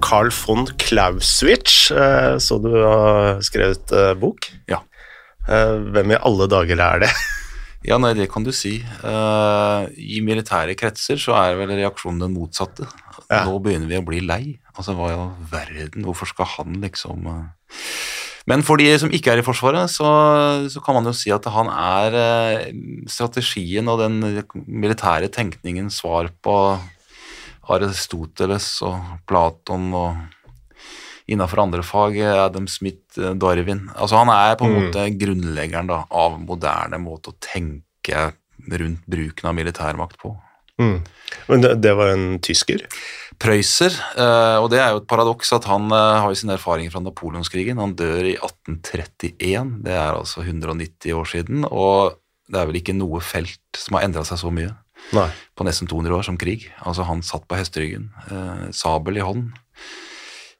Carl von Clausewitz, eh, så du har skrevet eh, bok. Ja. Eh, Hvem i alle dager er det? Ja, nei, det kan du si. I militære kretser så er vel reaksjonen den motsatte. Ja. Nå begynner vi å bli lei. Altså, hva i all verden, hvorfor skal han liksom? Men for de som ikke er i Forsvaret, så, så kan man jo si at han er strategien og den militære tenkningens svar på Aristoteles og Platon og innenfor andre fag, Adam Smith, eh, Darwin. Altså han er på en måte grunnleggeren da, av moderne måte å tenke rundt bruken av militærmakt på. Men det, det var en tysker? Prøyser, eh, og det er jo et paradoks at han eh, har jo sine erfaringer fra napoleonskrigen. Han dør i 1831, det er altså 190 år siden, og det er vel ikke noe felt som har endra seg så mye Nei. på nesten 200 år som krig. Altså Han satt på hesteryggen, eh, sabel i hånd.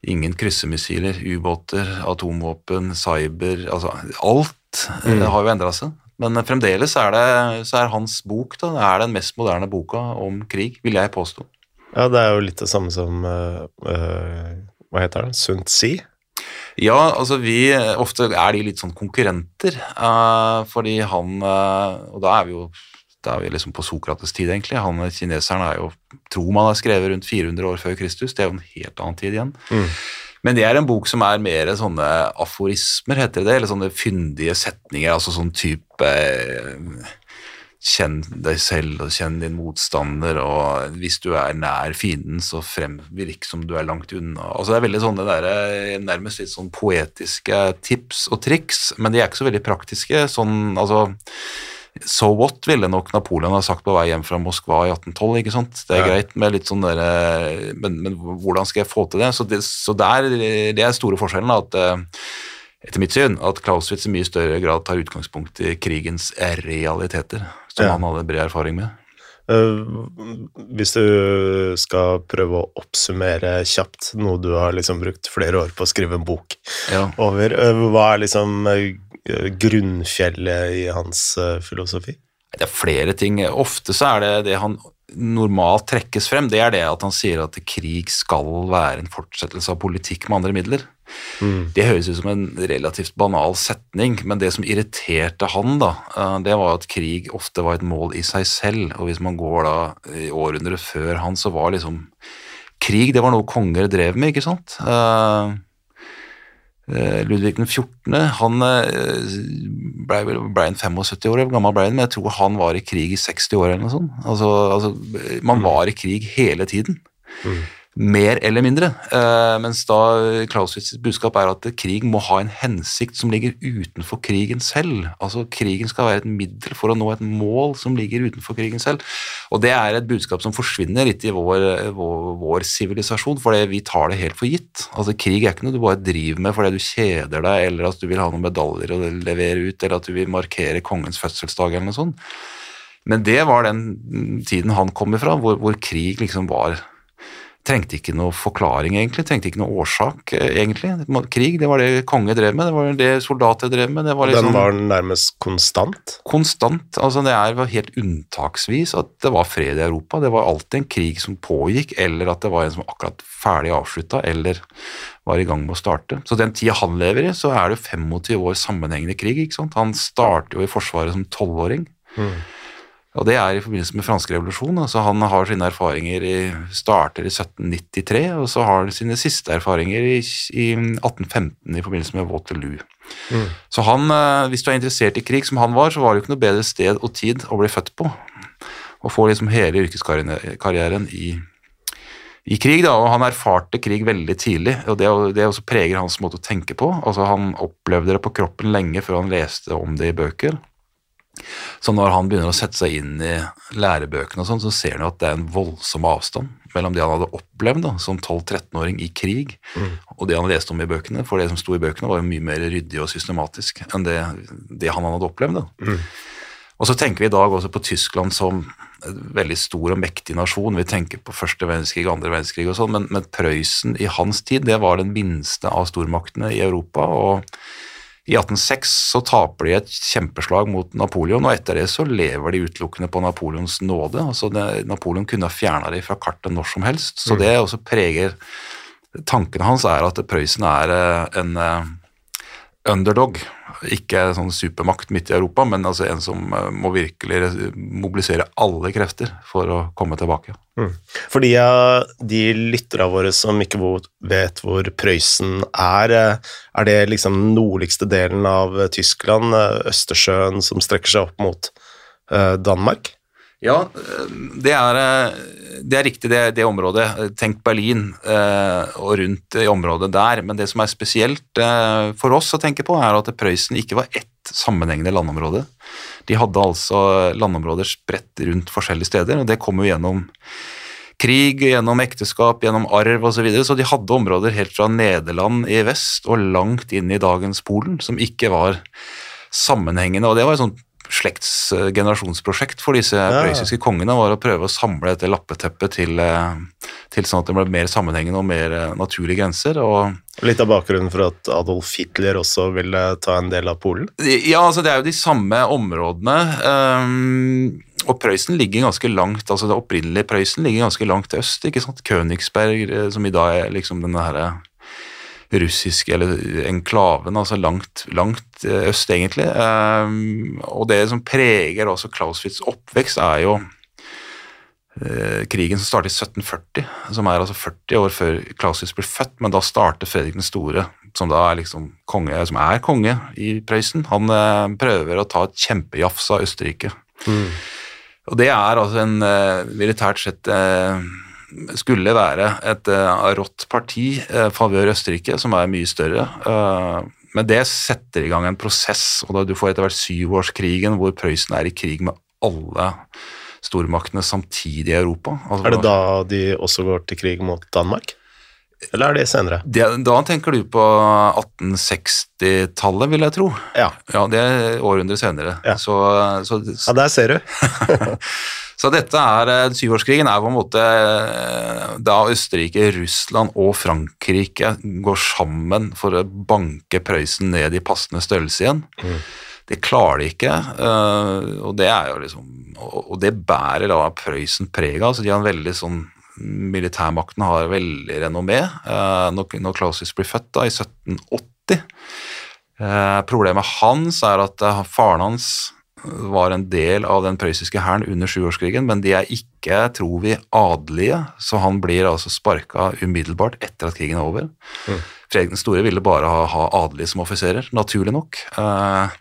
Ingen kryssemissiler, ubåter, atomvåpen, cyber altså Alt eh, har jo endra seg. Men eh, fremdeles er det, så er hans bok da, er den mest moderne boka om krig, vil jeg påstå. Ja, det er jo litt det samme som uh, eh, Hva heter den? Sunt Si? Ja, altså vi Ofte er de litt sånn konkurrenter, uh, fordi han eh, Og da er vi jo da er vi liksom på Sokrates tid, egentlig. Han kineseren er jo Tror man har skrevet rundt 400 år før Kristus. Det er jo en helt annen tid igjen. Men det er en bok som er mer sånne aforismer, heter det, eller sånne fyndige setninger, altså sånn type eh, Kjenn deg selv og kjenn din motstander, og hvis du er nær fienden, så fremvirk som du er langt unna. Altså Det er veldig sånne der, eh, nærmest litt sånn poetiske tips og triks, men de er ikke så veldig praktiske. sånn, altså So what ville nok Napoleon ha sagt på vei hjem fra Moskva i 1812, ikke sant? Det er Ja. greit med litt sånn derre men, men hvordan skal jeg få til det? Så det, så der, det er store forskjellen, da, at eh, etter mitt syn, at Clausewitz i mye større grad tar utgangspunkt i krigens realiteter, som Ja. han hadde bred erfaring med. Eh, hvis du skal prøve å oppsummere kjapt noe du har liksom brukt flere år på å skrive en bok Ja. over, eh, hva er liksom grunnfjellet i hans eh, filosofi? Det er flere ting. Ofte så er det det han normalt trekkes frem, det er det at han sier at krig skal være en fortsettelse av politikk med andre midler. Det høres ut som en relativt banal setning, men det som irriterte han, da, eh, det var at krig ofte var et mål i seg selv. Og hvis man går da i århundret før han, så var liksom Krig det var noe konger drev med, ikke sant? Eh, eh, Ludvig den 14. Han eh, ble, ble en 75 år, gammel ble han? Men jeg tror han var i krig i 60 år eller noe sånt. Altså, altså, man var i krig hele tiden. Mer eller mindre. Eh, mens da Clausewitz' budskap er at krig må ha en hensikt som ligger utenfor krigen selv. Altså krigen skal være et middel for å nå et mål som ligger utenfor krigen selv. Og det er et budskap som forsvinner litt i vår sivilisasjon, fordi vi tar det helt for gitt. Altså Krig er ikke noe du bare driver med fordi du kjeder deg, eller at du vil ha noen medaljer å levere ut, eller at du vil markere kongens fødselsdag eller noe sånt. Men det var den tiden han kom ifra, hvor, hvor krig liksom var Trengte ikke noe forklaring, egentlig. Trengte ikke noe årsak, eh, egentlig. Krig, det var det konge drev med, det var det soldater drev med. det var liksom... Den var nærmest konstant. konstant. altså Det er var helt unntaksvis at det var fred i Europa. Det var alltid en krig som pågikk, eller at det var en som akkurat ferdig avslutta, eller var i gang med å starte. Så den tida han lever i, så er det 25 år sammenhengende krig. ikke sant? Han starter jo i Forsvaret som tolvåring. Og det er i forbindelse med fransk revolusjon. altså Han har sine erfaringer i, starter i 1793, og så har han sine siste erfaringer i, i 1815 i forbindelse med Waterloo. Så han, eh, hvis du er interessert i krig som han var, så var det jo ikke noe bedre sted og tid å bli født på. Og få liksom hele yrkeskarrieren i, i krig, da, og han erfarte krig veldig tidlig, og det, det også preger hans måte å tenke på. Altså Han opplevde det på kroppen lenge før han leste om det i bøker. Så når han begynner å sette seg inn i lærebøkene, og sånn, så ser han jo at det er en voldsom avstand mellom det han hadde opplevd da, som 12-13-åring i krig, og det han leste om i bøkene. For det som sto i bøkene, var jo mye mer ryddig og systematisk enn det, det han hadde opplevd. da. Og så tenker vi i dag også på Tyskland som en veldig stor og mektig nasjon. Vi tenker på første verdenskrig, andre verdenskrig og sånn, men, men Prøysen i hans tid det var den minste av stormaktene i Europa. og i 1806 så taper de et kjempeslag mot Napoleon, og etter det så lever de utelukkende på Napoleons nåde. altså Napoleon kunne ha fjerna de fra kartet når som helst, så det også preger Tankene hans er at Prøysen er eh, en eh, underdog, ikke sånn supermakt midt i Europa, men altså en som eh, må virkelig mobilisere alle krefter for å komme tilbake. Mm. For de lytterne våre som ikke vet hvor Prøysen er, eh, er det liksom den nordligste delen av Tyskland, eh, Østersjøen, som strekker seg opp mot Danmark? Ja, det er, det er riktig, det, det, området. Tenk Berlin eh, og rundt i området der. Men det som er spesielt eh, for oss å tenke på, er at Prøysen ikke var ett sammenhengende landområde. De hadde altså landområder spredt rundt forskjellige steder, og det kom jo gjennom krig, gjennom ekteskap, gjennom arv osv. Så, videre. så de hadde områder helt fra Nederland i vest og langt inn i dagens Polen som ikke var sammenhengende. og det var et sånt slektsgenerasjonsprosjekt for disse ja. prøyssiske kongene var å prøve å samle dette lappeteppet til, eh, til sånn at det ble mer sammenhengende og mer eh, naturlige grenser. og Litt av bakgrunnen for at Adolf Hitler også ville ta en del av Polen? Ja, altså det er jo de samme områdene. Um, og Prøysen ligger ganske langt, altså det opprinnelige Prøysen ligger ganske langt øst. ikke sant? Königsberg, som i dag er liksom denne herre russiske, eller enklaven, altså langt, langt eh, øst, egentlig. Um, og det som preger også Clauswitz' oppvekst, er jo uh, krigen som startet i 1740, som er altså 40 år før Clauswitz ble født, men da starter Fredrik den store, som da er liksom konge, som er konge i Prøysen. Han uh, prøver å ta et kjempejafs av Østerrike. Mm. Og det er altså en militært sett skulle være et uh, rått parti, uh, favør Østerrike, som er mye større. Uh, men det setter i gang en prosess, og da du får etter hvert syvårskrigen, hvor Prøysen er i krig med alle stormaktene samtidig i Europa. Altså, er det da de også går til krig mot Danmark? Eller er det senere? Det, da tenker du på 1860-tallet, vil jeg tro. Ja. ja det er århundret senere. Ja. Så, så, ja, der ser du. Så dette er, eh, Syvårskrigen er på en måte eh, da Østerrike, Russland og Frankrike går sammen for å banke Prøysen ned i passende størrelse igjen. Mm. Det klarer de ikke, eh, og det er jo liksom Og det bærer da Prøysen preg av. Så de har en veldig sånn Militærmakten har veldig renommé. Når Clausius blir født da, i 1780 Problemet hans er at faren hans var en del av den prøyssiske hæren under sjuårskrigen, men de er ikke, tror vi, adelige, så han blir altså sparka umiddelbart etter at krigen er over. Mm. Fredrik den store ville bare ha, ha adelige som offiserer, naturlig nok. Eh,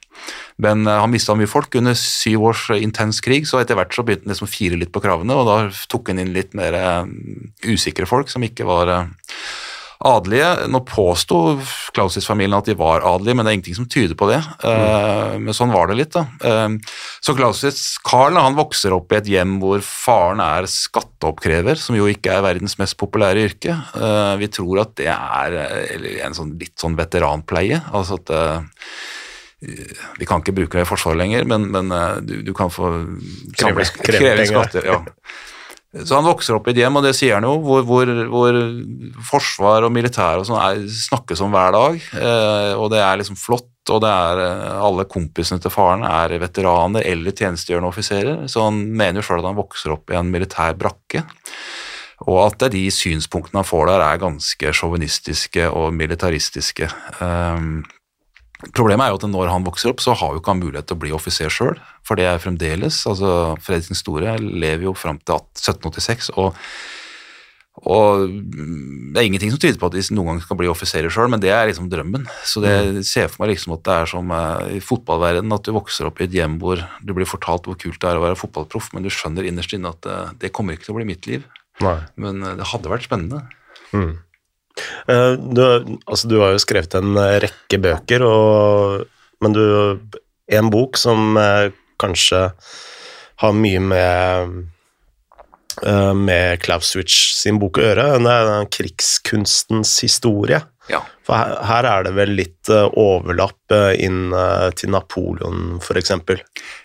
men eh, han mista mye folk under syv års intens krig, så etter hvert så begynte han liksom fire litt på kravene, og da tok han inn litt mer eh, usikre folk som ikke var adelige. Nå påsto Clausius-familien at de var adelige, men det er ingenting som tyder på det. Mm. Men sånn var det litt, da. Eh, så Clausius Carl han vokser opp i et hjem hvor faren er skatteoppkrever, som jo ikke er verdens mest populære yrke. Eh, vi tror at det er en sånn, litt sånn veteranpleie. altså at vi kan ikke bruke det i Forsvaret lenger, men, men du, du, kan få kreve, kreve skatter. Ja. Så han vokser opp i et hjem, og det sier han jo, hvor, hvor, hvor forsvar og militær og sånn snakkes om hver dag. Eh, og det er liksom flott, og det er eh, alle kompisene til faren er veteraner eller tjenestegjørende offiserer, så han mener jo sjøl at han vokser opp i en militær brakke. Og at de synspunktene han får der, er ganske sjåvinistiske og militaristiske. Um, Problemet er jo at når han vokser opp, så har jo ikke han mulighet til å bli offiser sjøl, for det er fremdeles altså Fredrik den store lever jo fram til 1786, og, og, det er ingenting som tyder på at de noen gang skal bli offiserer sjøl, men det er liksom drømmen. Så det mm. ser for meg liksom at det er som uh, i fotballverdenen, at du vokser opp i et hjem hvor du blir fortalt hvor kult det er å være fotballproff, men du skjønner innerst inne at uh, det kommer ikke til å bli mitt liv. Nei. Men uh, det hadde vært spennende. Mm. Eh, du, altså, du har jo skrevet en eh, rekke bøker, og, men du En bok som eh, kanskje har mye med med Clausewitz sin bok å gjøre. Det er krigskunstens historie. Ja. For her, her, er det vel litt overlapp inn til Napoleon, f.eks.?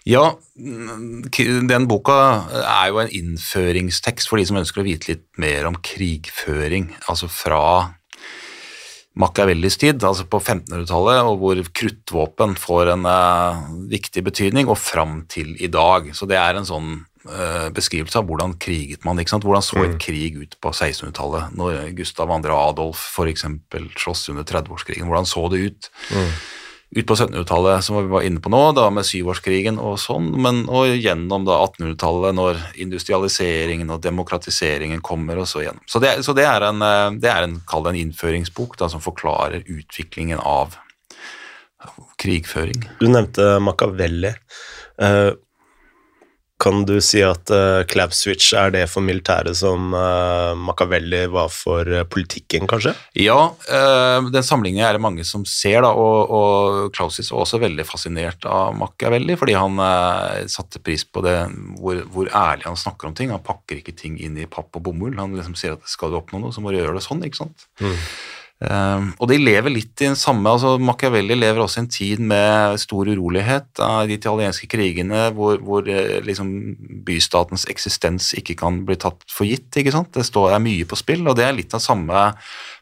Ja, den boka er jo en innføringstekst for de som ønsker å vite litt mer om krigføring. Altså fra Machiavellis tid, altså på 1500-tallet, og hvor kruttvåpen får en viktig betydning, og fram til i dag. Så det er en sånn eh, beskrivelse av hvordan kriget man. ikke sant? Hvordan så et Mm. krig ut på 1600-tallet, når Gustav 2. Adolf f.eks. sloss under 30-årskrigen. Hvordan så det ut? Mm. Ut på 1700-tallet, som vi var inne på nå, da med syvårskrigen og sånn, men og gjennom da 1800-tallet, når industrialiseringen og demokratiseringen kommer, og så gjennom. Så det, så det er en, eh, det er en, kall det en innføringsbok da, som forklarer utviklingen av krigføring. Du nevnte Machiavelli. Eh, kan du si at uh, Clapswitch er det for militæret som uh, Machiavelli var for uh, politikken, kanskje? Ja, uh, den samlingen er det mange som ser, da, og, og Clausius var også veldig fascinert av Machiavelli, fordi han eh, satte pris på det, hvor, hvor ærlig han snakker om ting. Han pakker ikke ting inn i papp og bomull. Han liksom sier at skal du oppnå noe, så må du gjøre det sånn, ikke sant. Eh, og de lever litt i den samme altså Machiavelli lever også i en tid med stor urolighet av de italienske krigene, hvor, hvor eh, liksom bystatens eksistens ikke kan bli tatt for gitt. ikke sant? Det står, er mye på spill, og det er litt av samme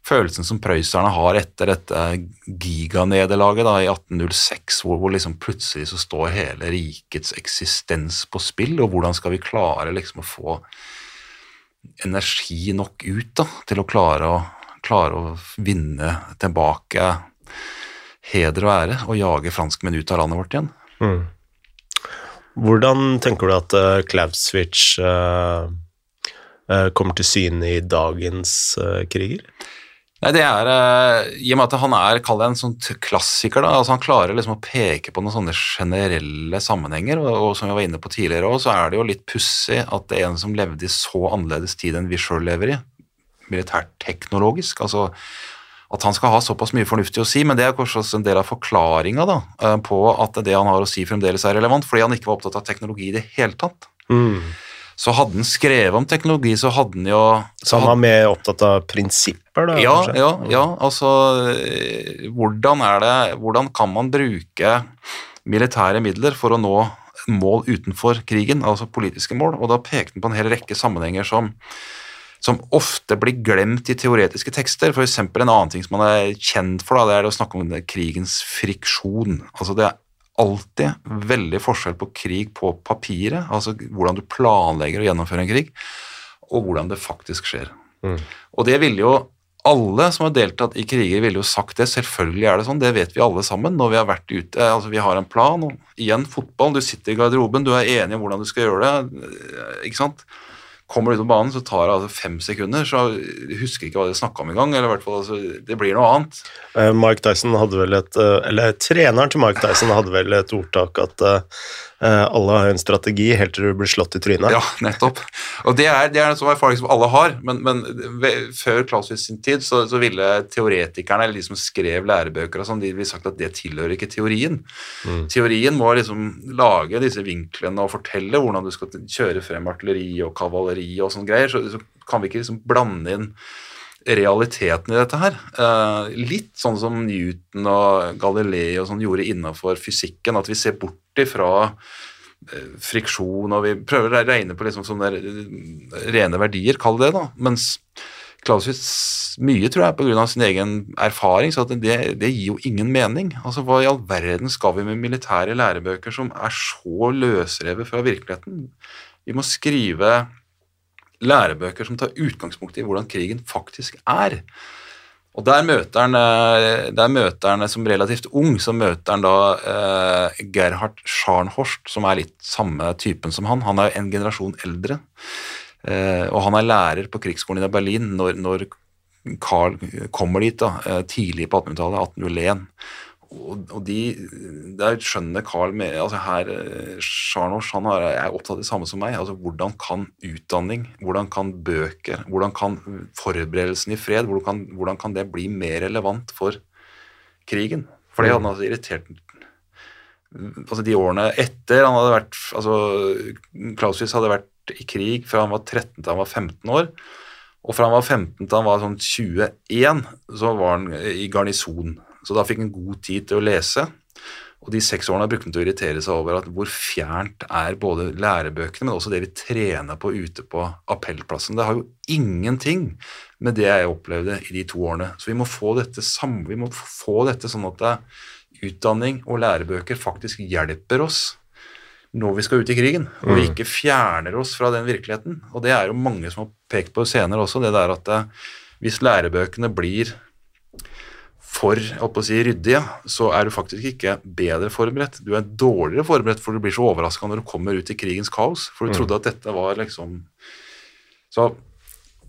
følelsen som prøysserne har etter dette giganederlaget i 1806, hvor, hvor liksom plutselig så står hele rikets eksistens på spill, og hvordan skal vi klare liksom å få energi nok ut da, til å klare å klare å vinne tilbake heder og ære og jage franskmenn ut av landet vårt igjen. Mm. Hvordan tenker du at uh, Klauswitz uh, uh, kommer til syne i dagens uh, kriger? Nei, det er, I og med at han er kall det en sånn klassiker, da, altså han klarer liksom å peke på noen sånne generelle sammenhenger, og, og som vi var inne på tidligere også, så er det jo litt pussig at det er en som levde i så annerledes tid enn vi sjøl lever i, militært teknologisk, altså at han skal ha såpass mye fornuftig å si, men det er kanskje også en del av forklaringa eh, på at det han har å si fremdeles er relevant, fordi han ikke var opptatt av teknologi i det hele tatt. Mm. Så hadde han skrevet om teknologi, så hadde han jo Så han var mer opptatt av prinsipper, da? ja, kanskje? ja, ja, altså eh, hvordan er det Hvordan kan man bruke militære midler for å nå mål utenfor krigen, altså politiske mål? Og da pekte han på en hel rekke sammenhenger som som ofte blir glemt i teoretiske tekster. For eksempel en annen ting som man er kjent for, da, det er å snakke om krigens friksjon. Altså det er alltid veldig forskjell på krig på papiret, altså hvordan du planlegger å gjennomføre en krig, og hvordan det faktisk skjer. Mm. Og det ville jo alle som har deltatt i kriger, ville jo sagt det. Selvfølgelig er det sånn, det vet vi alle sammen når vi har vært ute. Altså, vi har en plan, og igjen fotball. Du sitter i garderoben, du er enig om hvordan du skal gjøre det. ikke sant? Kommer du ut på banen, så tar det altså fem sekunder, så husker ikke hva de snakka om engang. Eller i hvert fall, altså, det blir noe annet. Eh, Mike Tyson hadde vel et eh, Eller treneren til Mike Tyson hadde vel et ordtak at eh, alle har en strategi helt til du blir slått i trynet. Ja, nettopp. Og det er, det er en sånn erfaring som alle har, men, men før Clausewitz sin tid så, så ville teoretikerne, eller de som skrev lærebøker og sånn, de ville sagt at det tilhører ikke teorien. Mm. Teorien må liksom lage disse vinklene og fortelle hvordan du skal kjøre frem artilleri og kavaleri og sånne greier, så, så kan vi ikke liksom blande inn realiteten i dette her. Eh, litt sånn som Newton og Galilei og sånn gjorde innenfor fysikken, at vi ser bort ifra eh, friksjon, og vi prøver å regne på liksom sånne eh, rene verdier, kall det da. Mens Clausewitz mye, tror jeg, pga. sin egen erfaring, så det, det gir jo ingen mening. Altså, Hva i all verden skal vi med militære lærebøker som er så løsrevet fra virkeligheten? Vi må skrive lærebøker som tar utgangspunkt i hvordan krigen faktisk er. Og der møter han, der møter han som relativt ung, så møter han da eh, Gerhard Scharnhorst, som er litt samme typen som han. Han er en generasjon eldre. Eh, og han er lærer på krigsskolen i Berlin når, når Carl kommer dit, da, eh, tidlig på 1800-tallet, 1801. Og, og de, der skjønner Carl med, altså her, eh, han er, er opptatt av det samme som meg. altså Hvordan kan utdanning, hvordan kan bøker, hvordan kan forberedelsen i fred, hvordan kan, hvordan kan det bli mer relevant for krigen? For det hadde altså irritert altså de årene etter han hadde vært altså Clausewitz hadde vært i krig fra han var 13 til han var 15 år. Og fra han var 15 til han var sånn 21, så var han i garnison. Så da fikk han god tid til å lese. Og de seks årene brukte han til å irritere seg over at hvor fjernt er både lærebøkene, men også det vi trener på ute på appellplassen. Det har jo ingenting med det jeg opplevde i de to årene. Så vi må få dette, sammen, vi må få dette sånn at utdanning og lærebøker faktisk hjelper oss når vi skal ut i krigen, og vi ikke fjerner oss fra den virkeligheten. Og det er jo mange som har pekt på senere også, det der at eh, hvis lærebøkene blir for å si, ryddige, så er du faktisk ikke bedre forberedt. Du er dårligere forberedt, for du blir så overraska når du kommer ut i krigens kaos. For du trodde at dette var liksom Så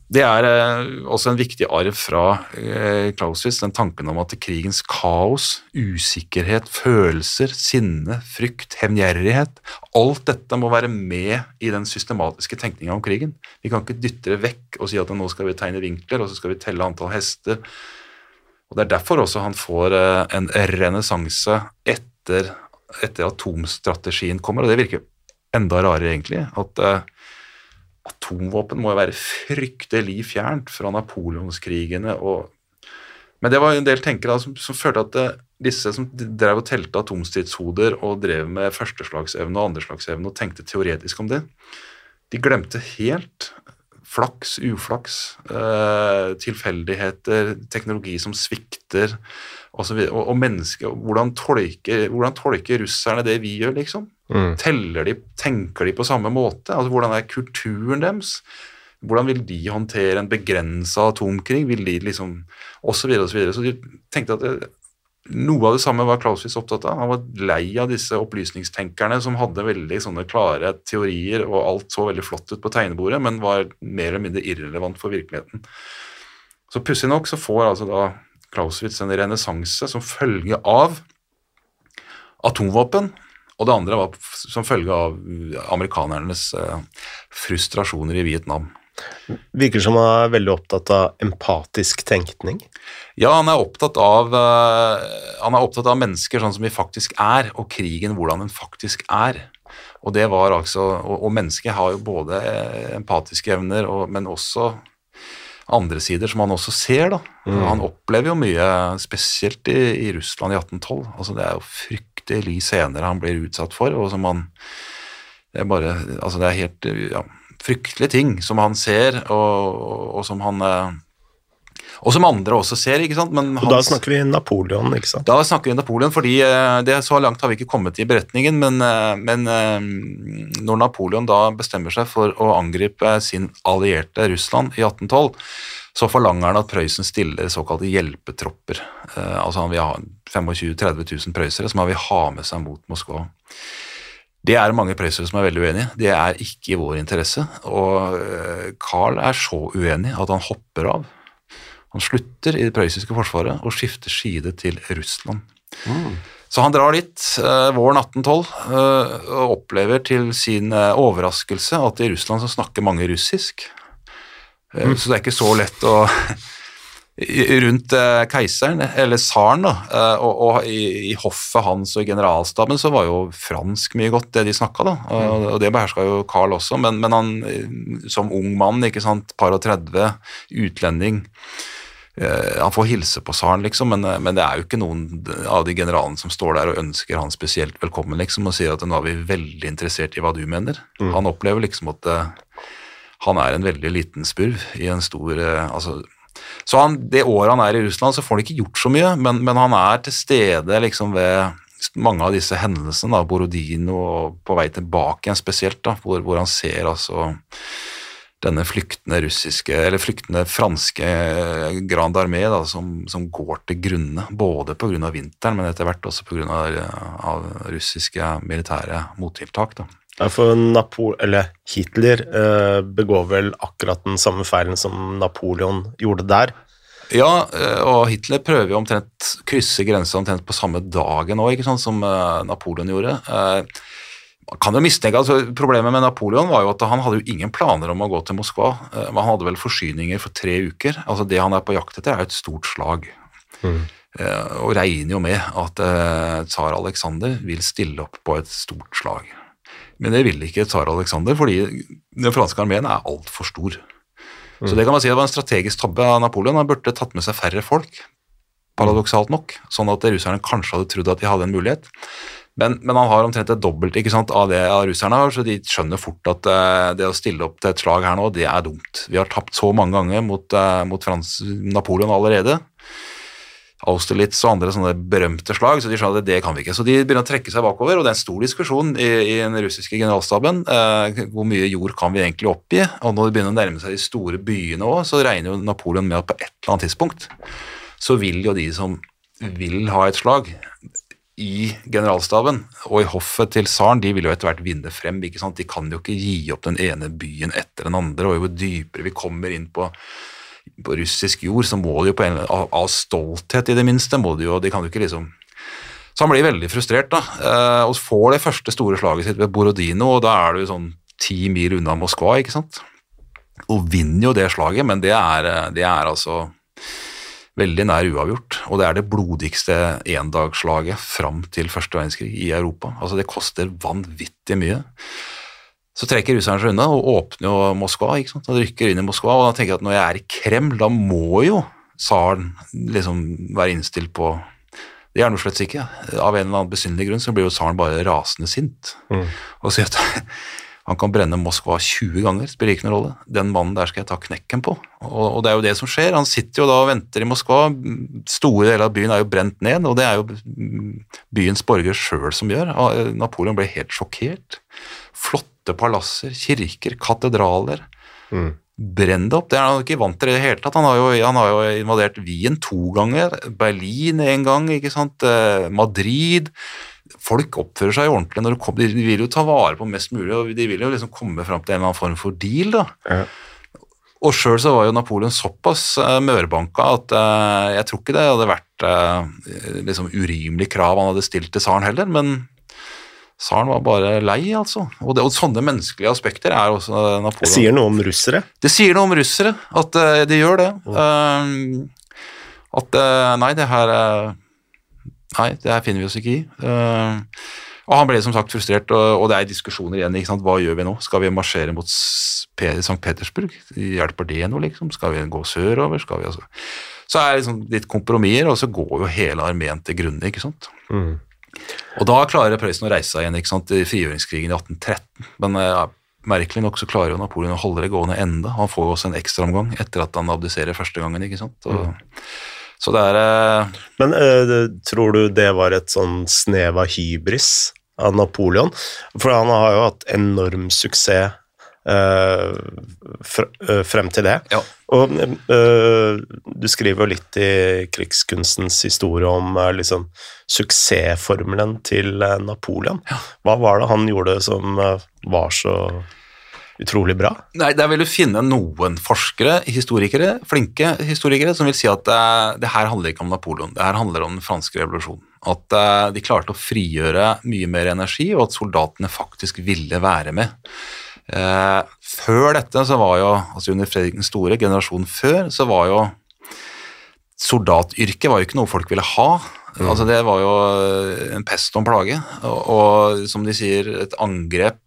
det er eh, også en viktig arv fra eh, Clausewitz, den tanken om at krigens kaos, usikkerhet, følelser, sinne, frykt, hevngjerrighet Alt dette må være med i den systematiske tenkninga om krigen. Vi kan ikke dytte det vekk og si at nå skal vi tegne vinkler, og så skal vi telle antall hester. Og Det er derfor også han får eh, en renessanse etter, etter atomstrategien kommer, og det virker enda rarere, egentlig. at uh, atomvåpen må jo være fryktelig fjernt fra napoleonskrigene og Men det var en del tenkere som, som følte at uh, disse som drev og telte atomstridshoder og drev med førsteslagsevne og andreslagsevne og tenkte teoretisk om det, de glemte helt flaks, uflaks, eh, tilfeldigheter, teknologi som svikter. Og, og, og mennesker, hvordan tolker, hvordan tolker russerne det vi gjør, liksom? Mm. Teller de, tenker de på samme måte? Altså, Hvordan er kulturen deres? Hvordan vil de håndtere en begrensa atomkrig? Vil de liksom Og så videre og så videre. Så de tenkte at det, noe av det samme var Clausewitz opptatt av. Han var lei av disse opplysningstenkerne som hadde veldig sånne klare teorier, og alt så veldig flott ut på tegnebordet, men var mer eller mindre irrelevant for virkeligheten. Så pussig nok så får altså da Clausewitz en renessanse som følge av atomvåpen, og det andre var som følge av amerikanernes eh, frustrasjoner i Vietnam. Virker som han er veldig opptatt av empatisk tenkning. Ja, han er opptatt av, eh, han er opptatt av mennesker sånn som vi faktisk er, og krigen hvordan den faktisk er. Og det var altså, og, og mennesket har jo både empatiske evner, og, men også andre sider som han også ser. da. Han opplever jo mye, spesielt i, i Russland i 1812. altså Det er jo fryktelig scener han blir utsatt for, og som han Det er bare, altså det er helt ja, fryktelige ting som han ser, og, og som han eh, og som andre også ser. ikke sant? Men Og da snakker vi Napoleon, ikke sant? da snakker vi Napoleon, fordi eh, det så langt har vi ikke kommet i beretningen, men, eh, men når Napoleon da bestemmer seg for å angripe sin allierte Russland i 1812, så forlanger han at Prøysen stiller såkalte hjelpetropper. Altså han vil ha 25 000-30 000 prøysere som han vil ha med seg mot Moskva. Det er mange pressere som er veldig uenige. Det er ikke i vår interesse. Og eh, Carl er så uenig at han hopper av. Han slutter i det prøyssiske forsvaret og skifter side til Russland. Så han drar dit eh, våren 1812 eh, og opplever til sin overraskelse at i Russland så snakker mange russisk. Eh, Så det er ikke så lett å Rundt eh, keiseren, eller tsaren, eh, og, og i, i hoffet hans og i generalstaben så var jo fransk mye godt det de snakka, da. Og, og det beherska jo Carl også, men, men han eh, som ung mann, ikke sant, par og 30, utlending Han får hilse på tsaren, liksom, men, men det er jo ikke noen av de generalene som står der og ønsker han spesielt velkommen, liksom, og sier at nå er vi veldig interessert i hva du mener. Han opplever liksom at han er en veldig liten spurv i en stor altså, Så han, det året han er i Russland, så får han ikke gjort så mye, men, men han er til stede liksom ved mange av disse hendelsene, da, Borodino og på vei tilbake igjen spesielt, da, hvor, hvor han ser altså denne flyktende russiske, eller flyktende franske eh, Grand Armé da, som, som går til grunne, både pga. vinteren, men etter hvert også pga. av russiske militære mottiltak. Da. Ja, for Napo eller Hitler eh, begår vel akkurat den samme feilen som Napoleon gjorde der. Ja, eh, og Hitler prøver jo omtrent krysse grensa omtrent på samme dagen òg, som eh, Napoleon gjorde. Eh, Man kan jo mistenke, altså Problemet med Napoleon var jo at han hadde jo ingen planer om å gå til Moskva. Men Han hadde vel forsyninger for tre uker. altså Det han er på jakt etter, er et stort slag. Mm. Og regner jo med at tsar Aleksander vil stille opp på et stort slag. Men det ville ikke tsar Aleksander, fordi den franske armeen er altfor stor. Så det kan man si det var en strategisk tabbe av Napoleon. Han burde tatt med seg færre folk, paradoksalt nok, sånn at russerne kanskje hadde trodd at de hadde en mulighet. Men, men han har omtrent et dobbelt ikke sant, av det av russerne har, så de skjønner fort at uh, det å stille opp til et slag her nå, det er dumt. Vi har tapt så mange ganger mot, uh, mot Frans, Napoleon allerede Austerlitz og andre sånne berømte slag, så de skjønner at det kan vi ikke. Så de begynner å trekke seg bakover, og det er en stor diskusjon i, i den russiske generalstaben. Eh, hvor mye jord kan vi egentlig oppgi? Og når det begynner å nærme seg de store byene òg, så regner jo Napoleon med at på et eller annet tidspunkt så vil jo de som vil ha et slag i generalstaben og i hoffet til tsaren, de vil jo etter hvert vinne frem. ikke sant? De kan jo ikke gi opp den ene byen etter den andre, og jo dypere vi kommer inn på på russisk jord, så må de jo på en, av, av stolthet i det minste, må de jo, de kan jo ikke liksom Så han blir veldig frustrert, da, eh, og får det første store slaget sitt ved Borodino, og da er du sånn ti mil unna Moskva, ikke sant, og vinner jo det slaget, men det er, eh, det er altså veldig nær uavgjort, og det er det blodigste endagsslaget fram til første verdenskrig i Europa. Altså Det koster vanvittig mye. Så trekker russerne seg unna og åpner jo Moskva. ikke sant? Og rykker inn i Moskva, og da tenker jeg at når jeg er i Kreml, da må jo tsaren liksom være innstilt på Det er han jo slett ikke. Av en eller annen besynderlig grunn så blir jo tsaren bare rasende sint Mm. og sier at han kan brenne Moskva 20 ganger, spiller ikke noen rolle. Den mannen der skal jeg ta knekken på. Og, og det er jo det som skjer. Han sitter jo da og venter i Moskva. Store deler av byen er jo brent ned, og det er jo byens borgere sjøl som gjør. Napoleon ble helt sjokkert. Flotte palasser, kirker, katedraler. Mm. Brenn det opp. Det er han ikke vant til i det hele tatt. Han har jo, han har jo invadert Wien to ganger, Berlin en gang, ikke sant? Eh, Madrid. Folk oppfører seg ordentlig når de, kommer. De vil jo ta vare på mest mulig, og de vil jo liksom komme fram til en eller annen form for deal, da. Ja. Og sjøl så var jo Napoleon såpass uh, mørbanka at eh, jeg tror ikke det hadde vært eh, liksom urimelig krav han hadde stilt til tsaren heller, men tsaren var bare lei, altså. Og, det, og sånne menneskelige aspekter er også Napoleon. Det Sier noe om russere. Det sier noe om russere, at uh, de gjør det. Eh, at uh, nei, det her eh, Nei, det her finner vi oss ikke i. Uh, og han ble som sagt frustrert, og, og det er diskusjoner igjen. ikke sant? Hva gjør vi nå? Skal vi marsjere mot St. Petersburg? Hjelper det noe, liksom? Skal vi gå sørover? Skal vi altså Så er det liksom litt kompromisser, og så går jo hele armeen til grunne, ikke sant. Mm. Og da klarer Prøysen å reise seg igjen ikke sant, i frigjøringskrigen i 1813. Men ja, merkelig nok så klarer jo Napoleon å holde det gående enda. Han får jo også en ekstraomgang etter at han abdiserer første gangen. ikke sant? Og, Så det er eh, Men eh, tror du det var et sånn snev av hybris av Napoleon? For han har jo hatt enorm suksess eh, eh, frem til det. Ja. Og eh, du skriver jo litt i krigskunstens historie om eh, liksom suksessformelen til eh, Napoleon. Hva var det han gjorde som eh, var så utrolig bra? Nei, Der vil du finne noen forskere, historikere, flinke historikere, som vil si at uh, det her handler ikke om Napoleon, det her handler om den franske revolusjonen. At uh, de klarte å frigjøre mye mer energi, og at soldatene faktisk ville være med. Eh, før dette så var jo, altså under Fredrik den store, generasjonen før, så var jo soldatyrket var jo ikke noe folk ville ha. Altså Det var jo en pest og en plage. Og, og som de sier, et angrep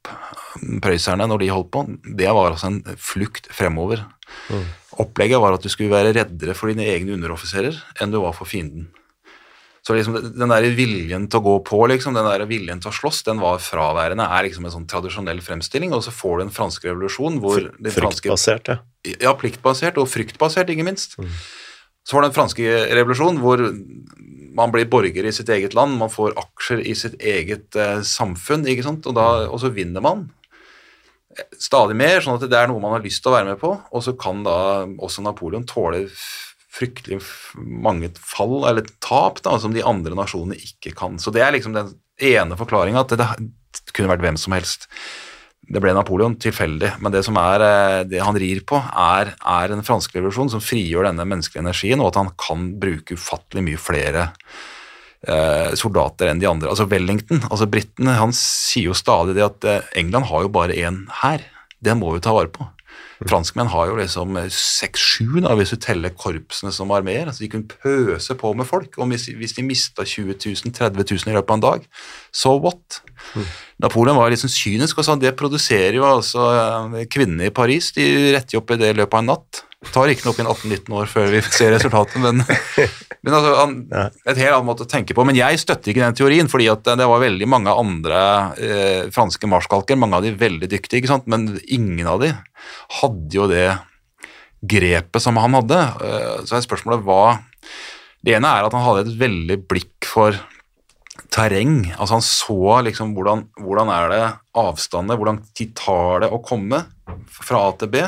prøysserne når de holdt på, det var altså en flukt fremover. Opplegget var at du skulle være reddere for dine egne underoffiserer enn du var for fienden. Så liksom den der viljen til å gå på, liksom, den der viljen til å slåss, den var fraværende. er liksom en sånn tradisjonell fremstilling, og så får du en fransk revolusjon hvor Fryktbasert, ja. ja, pliktbasert og fryktbasert, ikke minst. Så var det den franske revolusjon, hvor man blir borger i sitt eget land, man får aksjer i sitt eget eh, samfunn, ikke sant? Og, da, og så vinner man stadig mer, sånn at det er noe man har lyst til å være med på, og så kan da også Napoleon tåle fryktelig mange fall, eller tap, da, som de andre nasjonene ikke kan. Så det er liksom den ene forklaringa, at det, det kunne vært hvem som helst. Det ble Napoleon tilfeldig, men det som er eh, det han rir på, er, er en fransk revolusjon som frigjør denne menneskelige energien, og at han kan bruke ufattelig mye flere eh, soldater enn de andre. Altså Wellington, altså britene, han sier jo stadig det at eh, England har jo bare én hær. Den må vi ta vare på. Franskmenn har jo liksom seks-sju, hvis du teller korpsene som armeer. Altså de kunne pøse på med folk. Og hvis, de mista 20 000, 30 000 i løpet av en dag, so what? Napoleon var liksom kynisk og sa det produserer jo altså eh, kvinnene i Paris. De retter jo opp i det i løpet av en natt. Det tar riktignok en 18-19 år før vi ser resultatet, men, men altså, han, et helt annet måte å tenke på. Men jeg støtter ikke den teorien, fordi at det var veldig mange andre eh, franske marskalker, mange av de veldig dyktige, men ingen av de hadde jo det grepet som han hadde. Eh, så er spørsmålet hva Det ene er at han hadde et veldig blikk for terreng. Altså Han så liksom hvordan, hvordan er det avstander, hvordan tid tar det å komme fra A til B.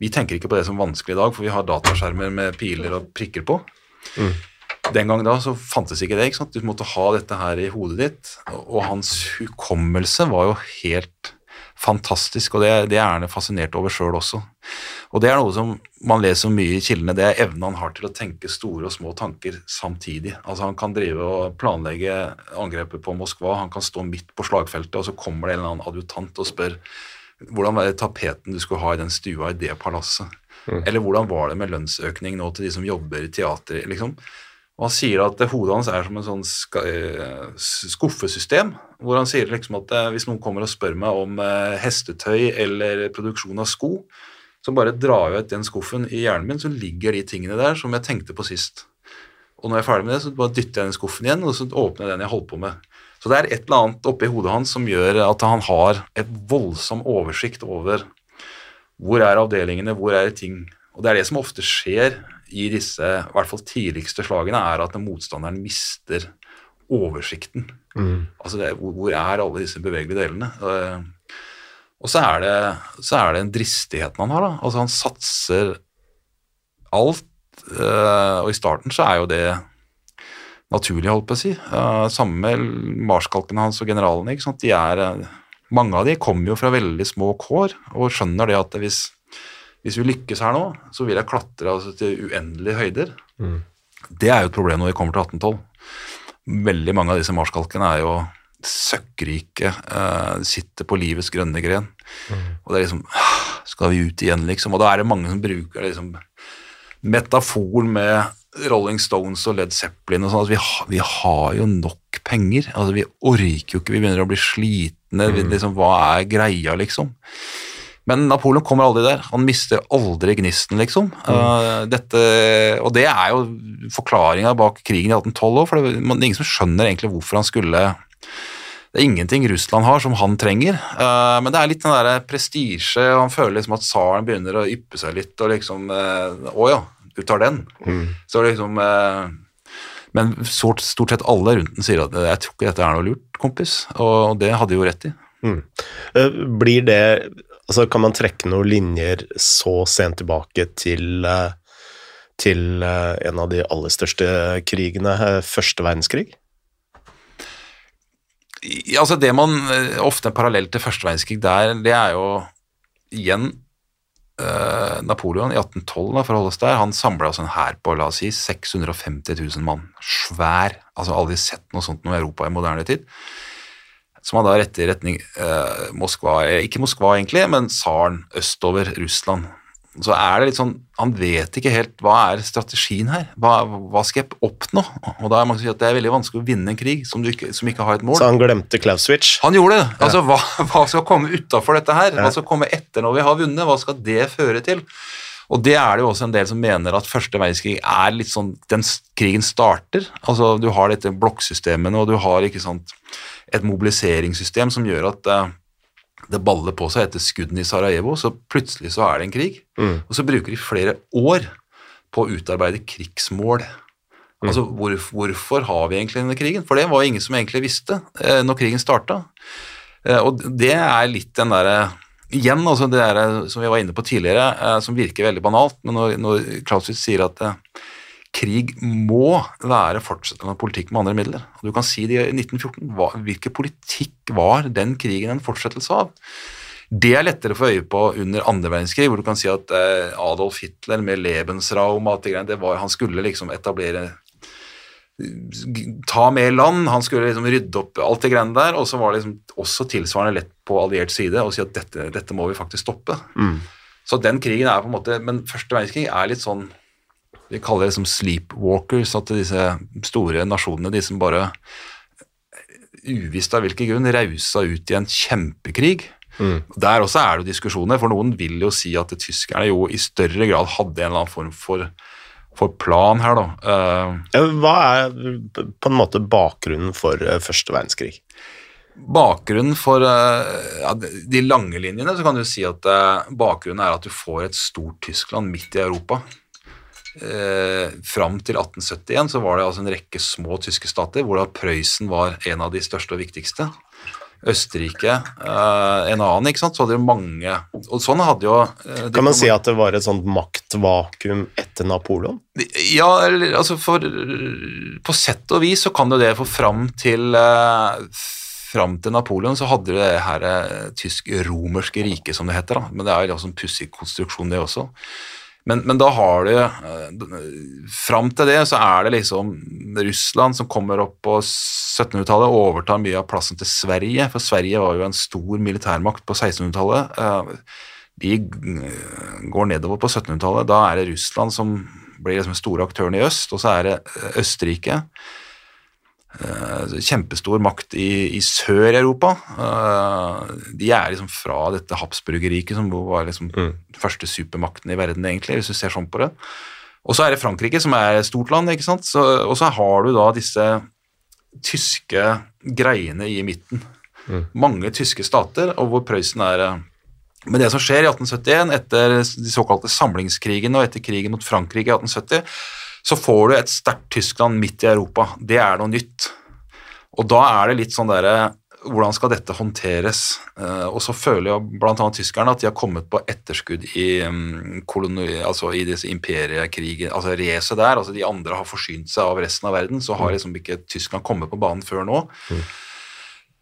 Vi tenker ikke på det som vanskelig i dag, for vi har dataskjermer med piler og prikker på. Mm. Den gang da så fantes ikke det. ikke sant? Du måtte ha dette her i hodet ditt. Og hans hukommelse var jo helt fantastisk, og det, det er han fascinert over sjøl også. Og det er noe som man leser mye i kildene, det er evnen han har til å tenke store og små tanker samtidig. Altså Han kan drive og planlegge angrepet på Moskva, han kan stå midt på slagfeltet, og så kommer det en eller annen adjutant og spør hvordan var det tapeten du skulle ha i den stua i det palasset? Mm. Eller hvordan var det med lønnsøkning nå til de som jobber i teater? liksom? Og Han sier at hodet hans er som en sånn eh, skuffesystem, hvor han sier liksom at eh, hvis noen kommer og spør meg om eh, hestetøy eller produksjon av sko, så bare drar jeg ut den skuffen i hjernen min, så ligger de tingene der som jeg tenkte på sist. Og når jeg er ferdig med det, så bare dytter jeg den skuffen igjen, og så åpner jeg den jeg holdt på med. Så det er et eller annet oppi hodet hans som gjør at han har et voldsom oversikt over hvor er avdelingene, hvor er ting. Og det er det som ofte skjer i disse, i hvert fall tidligste slagene, er at motstanderen mister oversikten. Mm. Altså det, hvor, er alle disse bevegelige delene? Eh, Og så er, det, så er det en dristigheten han har. da. Altså Han satser alt, eh, og i starten så er jo det naturlig, holdt på å si. Samme med marskalkene hans og generalene. ikke sant? De er, eh, mange av de kommer jo fra veldig små kår og skjønner det at hvis, hvis vi lykkes her nå, så vil jeg klatre altså, til uendelige høyder. Mm. Det er jo et problem når vi kommer til 1812. Veldig mange av disse marskalkene er jo søkkrike, uh, sitter på livets grønne gren. Og det er liksom «Ah, Skal vi ut igjen, liksom? Og da er det mange som bruker liksom metaforen med Rolling Stones og Led Zeppelin og sånn. Altså, vi, ha, vi har jo nok penger. altså Vi orker jo ikke, vi begynner å bli slitne. Vi, liksom, hva er greia, liksom? Men Napoleon kommer aldri der. Han mister aldri gnisten, liksom. Eh, dette, og det er jo forklaringa bak krigen i 1812 òg, for det er ingen som skjønner egentlig hvorfor han skulle det er ingenting Russland har som han trenger, uh, men det er litt den prestisje, og han føler liksom at tsaren begynner å yppe seg litt, og liksom Å uh, oh ja, du tar den. Mm. Så liksom eh, Men stort, stort sett alle rundt den sier at jeg tror ikke dette er noe lurt, kompis, og det hadde de jo rett i. Mm. Eh, Blir det Altså, kan man trekke noen linjer så sent tilbake til eh, til eh, en av de aller største krigene, eh, første verdenskrig? Ja, Altså Det man eh, ofte er parallelt til første verdenskrig der, det er jo igjen eh, Napoleon i 1812, da, for å holde oss der, han samla altså en hær på la oss si 650 000 mann. Svær. altså Aldri sett noe sånt noe i Europa i moderne tid. Som han da retter i retning eh, Moskva, eh, ikke Moskva egentlig, men tsaren østover Russland. Så er det litt sånn, Han vet ikke helt hva er strategien her. Hva, hva skal jeg oppnå? Og da er man si at Det er veldig vanskelig å vinne en krig som, du ikke, som ikke har et mål. Så han glemte Klauswitz? Han gjorde det. Altså, hva, hva skal komme utafor dette her? Hva skal komme etter når vi har vunnet? Hva skal det føre til? Og det er det jo også en del som mener at første verdenskrig er litt sånn Den krigen starter. Altså, du har dette blokksystemene, og du har ikke sant, et mobiliseringssystem som gjør at eh, det baller på seg etter skuddene i Sarajevo, så plutselig så er det en krig. Mm. Og så bruker de flere år på å utarbeide krigsmål. Altså, hvor, hvorfor har vi egentlig denne krigen? For det var ingen som egentlig visste eh, når krigen starta. Eh, og det er litt den derre Igjen, altså det der, som vi var inne på tidligere, eh, som virker veldig banalt, men når, når Clausewitz sier at eh, krig må være fortsettende politikk med andre midler. Du kan si det i 1914. Hva, hvilken politikk var den krigen en fortsettelse av? Det er lettere å få øye på under andre verdenskrig, hvor du kan si at eh, Adolf Hitler med Lebensraum og alt det greiene, det var, han skulle liksom etablere ta mer land, han skulle liksom rydde opp alt det greiene der, og så var det liksom også tilsvarende lett på alliert side å si at dette, dette må vi faktisk stoppe. Mm. Så den krigen er på en måte Men første verdenskrig er litt sånn Vi kaller det som sleepwalkers, at disse store nasjonene, de som bare uvisst av hvilken grunn rausa ut i en kjempekrig. Mm. Der også er det jo diskusjoner, for noen vil jo si at tyskerne jo i større grad hadde en eller annen form for, for plan her, da. Uh, Hva er på en måte bakgrunnen for eh, første verdenskrig? Bakgrunnen for eh, ja, de lange linjene, så kan du si at eh, bakgrunnen er at du får et stort Tyskland midt i Europa. Eh, fram til 1871 så var det altså en rekke små tyske stater, hvor da Prøysen var en av de største og viktigste. Østerrike eh, en annen, ikke sant. Så hadde det mange Og sånn hadde jo eh, Kan man si at det var et sånt maktvakuum etter Napoleon? Ja, eller altså for På sett og vis så kan jo det for fram til eh, Fram til Napoleon så hadde det her eh, tysk-romerske riket, som det heter. da, Men det er jo en pussig konstruksjon, det også. Men, men da har du eh, Fram til det så er det liksom Russland som kommer opp på 1700-tallet og overtar mye av plassen til Sverige, for Sverige var jo en stor militærmakt på 1600-tallet. Eh, De går nedover på 1700-tallet. Da er det Russland som blir liksom store aktøren i øst, og så er det eh, Østerrike. Eh, Kjempestor makt i, i Sør-Europa. Eh, De er liksom fra dette Habsburgerriket, som var liksom Mm. første supermakten i verden, egentlig, hvis du ser sånn på det. Og så er det Frankrike, som er et stort land, ikke sant. Så, og så har du da disse tyske greiene i midten. Mm. Mange tyske stater, og hvor Prøysen er eh, Men det som skjer i 1871, etter de såkalte samlingskrigene og etter krigen mot Frankrike i 1870, så får du et sterkt Tyskland midt i Europa. Det er noe nytt. Og da er det litt sånn derre Hvordan skal dette håndteres? Eh, og så føler jo bl.a. tyskerne at de har kommet på etterskudd i, um, koloni, altså i disse imperiekrigen, altså racet der. altså De andre har forsynt seg av resten av verden, så har liksom ikke Tyskland kommet på banen før nå.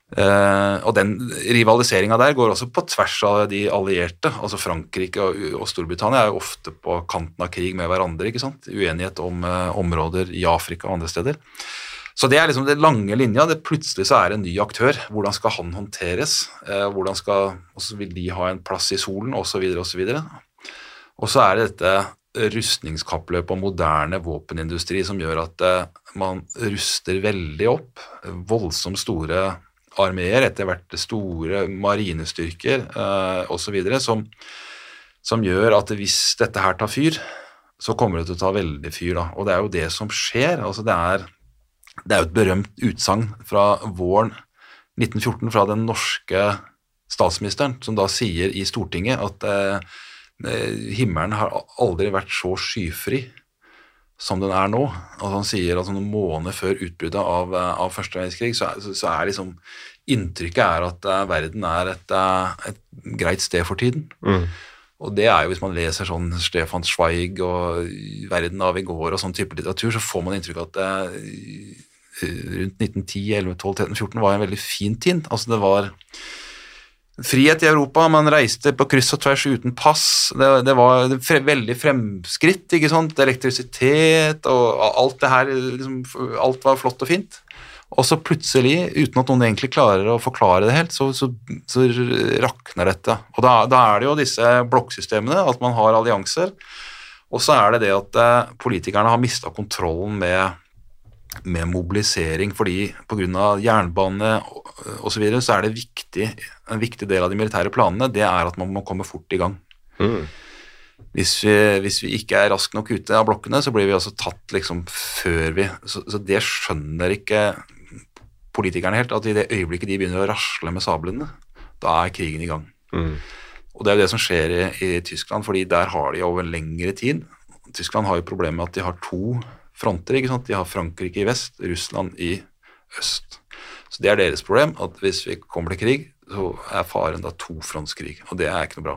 Eh, og den rivaliseringa der går også på tvers av de allierte. altså Frankrike og, og Storbritannia er jo ofte på kanten av krig med hverandre. ikke sant? Uenighet om uh, områder i Afrika og andre steder. Så det er liksom det lange linja. det Plutselig så er det en ny aktør. Hvordan skal han håndteres? Uh, hvordan skal, også vil de ha en plass i solen, Og så videre Og så videre. Og så er det dette rustningskappløpet og moderne våpenindustri som gjør at man ruster veldig opp. Voldsomt store armeer, etter hvert store marinestyrker eh, osv. Som, som gjør at hvis dette her tar fyr, så kommer det til å ta veldig fyr. da. Og det er jo det som skjer. altså Det er, det er jo et berømt utsagn fra våren 1914 fra den norske statsministeren, som da sier i Stortinget at eh, himmelen har aldri vært så skyfri som den er nå. Altså han sier at noen måneder før utbruddet av, eh, av første verdenskrig, så, er- så, er liksom inntrykket er at eh, verden er et, eh, et greit sted for tiden. Mm. Og det er jo hvis man leser sånn Stefan Zweig og Verden av i går og sånn type litteratur, så får man inntrykk av at det, rundt 1910, 11, 12, 13, 14 var en veldig fin tid. Altså det var frihet i Europa, man reiste på kryss og tvers uten pass. Det, det var fre, veldig fremskritt, ikke sant. Elektrisitet og alt det her, liksom, alt var flott og fint. Og så plutselig, uten at noen egentlig klarer å forklare det helt, så, så, så rakner dette. Og da, da er det jo disse blokksystemene, at man har allianser. Og så er det det at eh, politikerne har mista kontrollen med, med mobilisering, fordi pga. jernbane osv. Så, videre, så er det viktig, en viktig del av de militære planene det er at man må komme fort i gang. Mm. Hvis vi, hvis vi ikke er raskt nok ute av blokkene, så blir vi altså tatt liksom før vi Så, så det skjønner ikke politikerne helt, at i det øyeblikket de begynner å rasle med sablene, da er krigen i gang. Mm. Og det er jo det som skjer i, i Tyskland, fordi der har de over lengre tid Tyskland har jo problemet med at de har to fronter. ikke sant? De har Frankrike i vest, Russland i øst. Så det er deres problem, at hvis vi kommer til krig, så er faren da tofrontskrig, og det er ikke noe bra.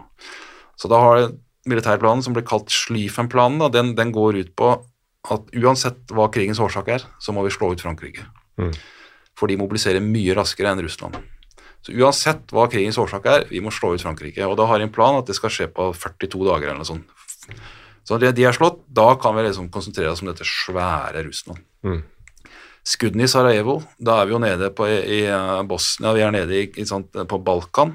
Så da har militærplanen som blir kalt Schlieffen-planen, den, den går ut på at uansett hva krigens årsak er, så må vi slå ut Frankrike. Mm. For de mobiliserer mye raskere enn Russland. Så uansett hva krigens årsak er, vi må slå ut Frankrike. Og da har de en plan at det skal skje på 42 dager eller noe sånt. Så når de er slått, da kan vi liksom konsentrere oss om dette svære Russland. Mm. Skuddene i Sarajevo, da er vi jo nede på, i, i Bosnia, vi er nede i, sånt, på Balkan.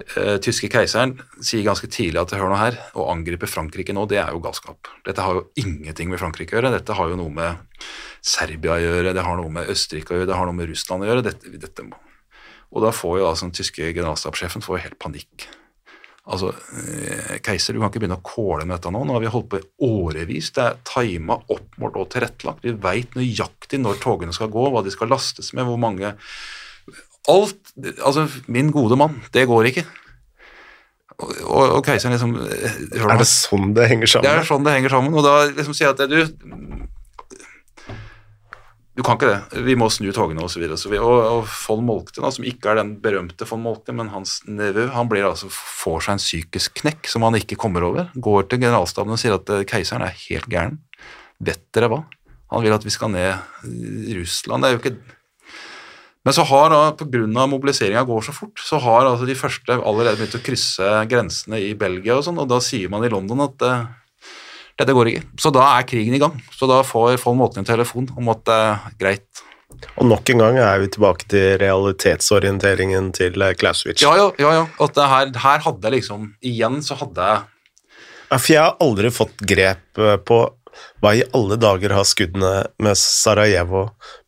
Eh, tyske keiseren sier ganske tidlig at hør nå her, å angripe Frankrike nå, det er jo galskap. Dette har jo ingenting med Frankrike å gjøre, dette har jo noe med Serbia å gjøre, det har noe med Østerrike å gjøre, det har noe med Russland å gjøre. Dette, dette. Og da får jo da som tyske generalstabssjefen får helt panikk. Altså, eh, keiser, du kan ikke begynne å kåle med dette nå. Nå har vi holdt på i årevis. Det er tima, oppmålt og tilrettelagt. Vi veit nøyaktig når togene skal gå, hva de skal lastes med, hvor mange Alt Altså, min gode mann, det går ikke. og, og, og keiseren liksom eh. Er det sånn det henger sammen? Det er sånn det henger sammen, og da liksom sier jeg at du Du kan ikke det. Vi må snu togene osv. Og, så og, og von Moltke, da, som ikke er den berømte von Moltke, men hans nevø, han blir altså, får seg en psykisk knekk som han ikke kommer over. Går til generalstaben og sier at eh, keiseren er helt gæren. Vet dere hva? Han vil at vi skal ned Russland. Det er jo ikke men så har da, pga. mobiliseringa går så fort, så har altså de første allerede begynt å krysse grensene i Belgia og sånn, og da sier man i London at eh, dette går ikke. Så da er krigen i gang. Så da får von Måten en telefon om at det er greit. Og nok en gang er vi tilbake til realitetsorienteringen til Klauswitz. Ja, ja, ja. ja. At det her, her hadde jeg liksom Igjen så hadde jeg Ja, for jeg har aldri fått grep eh, på hva i alle dager har skuddene med Sarajevo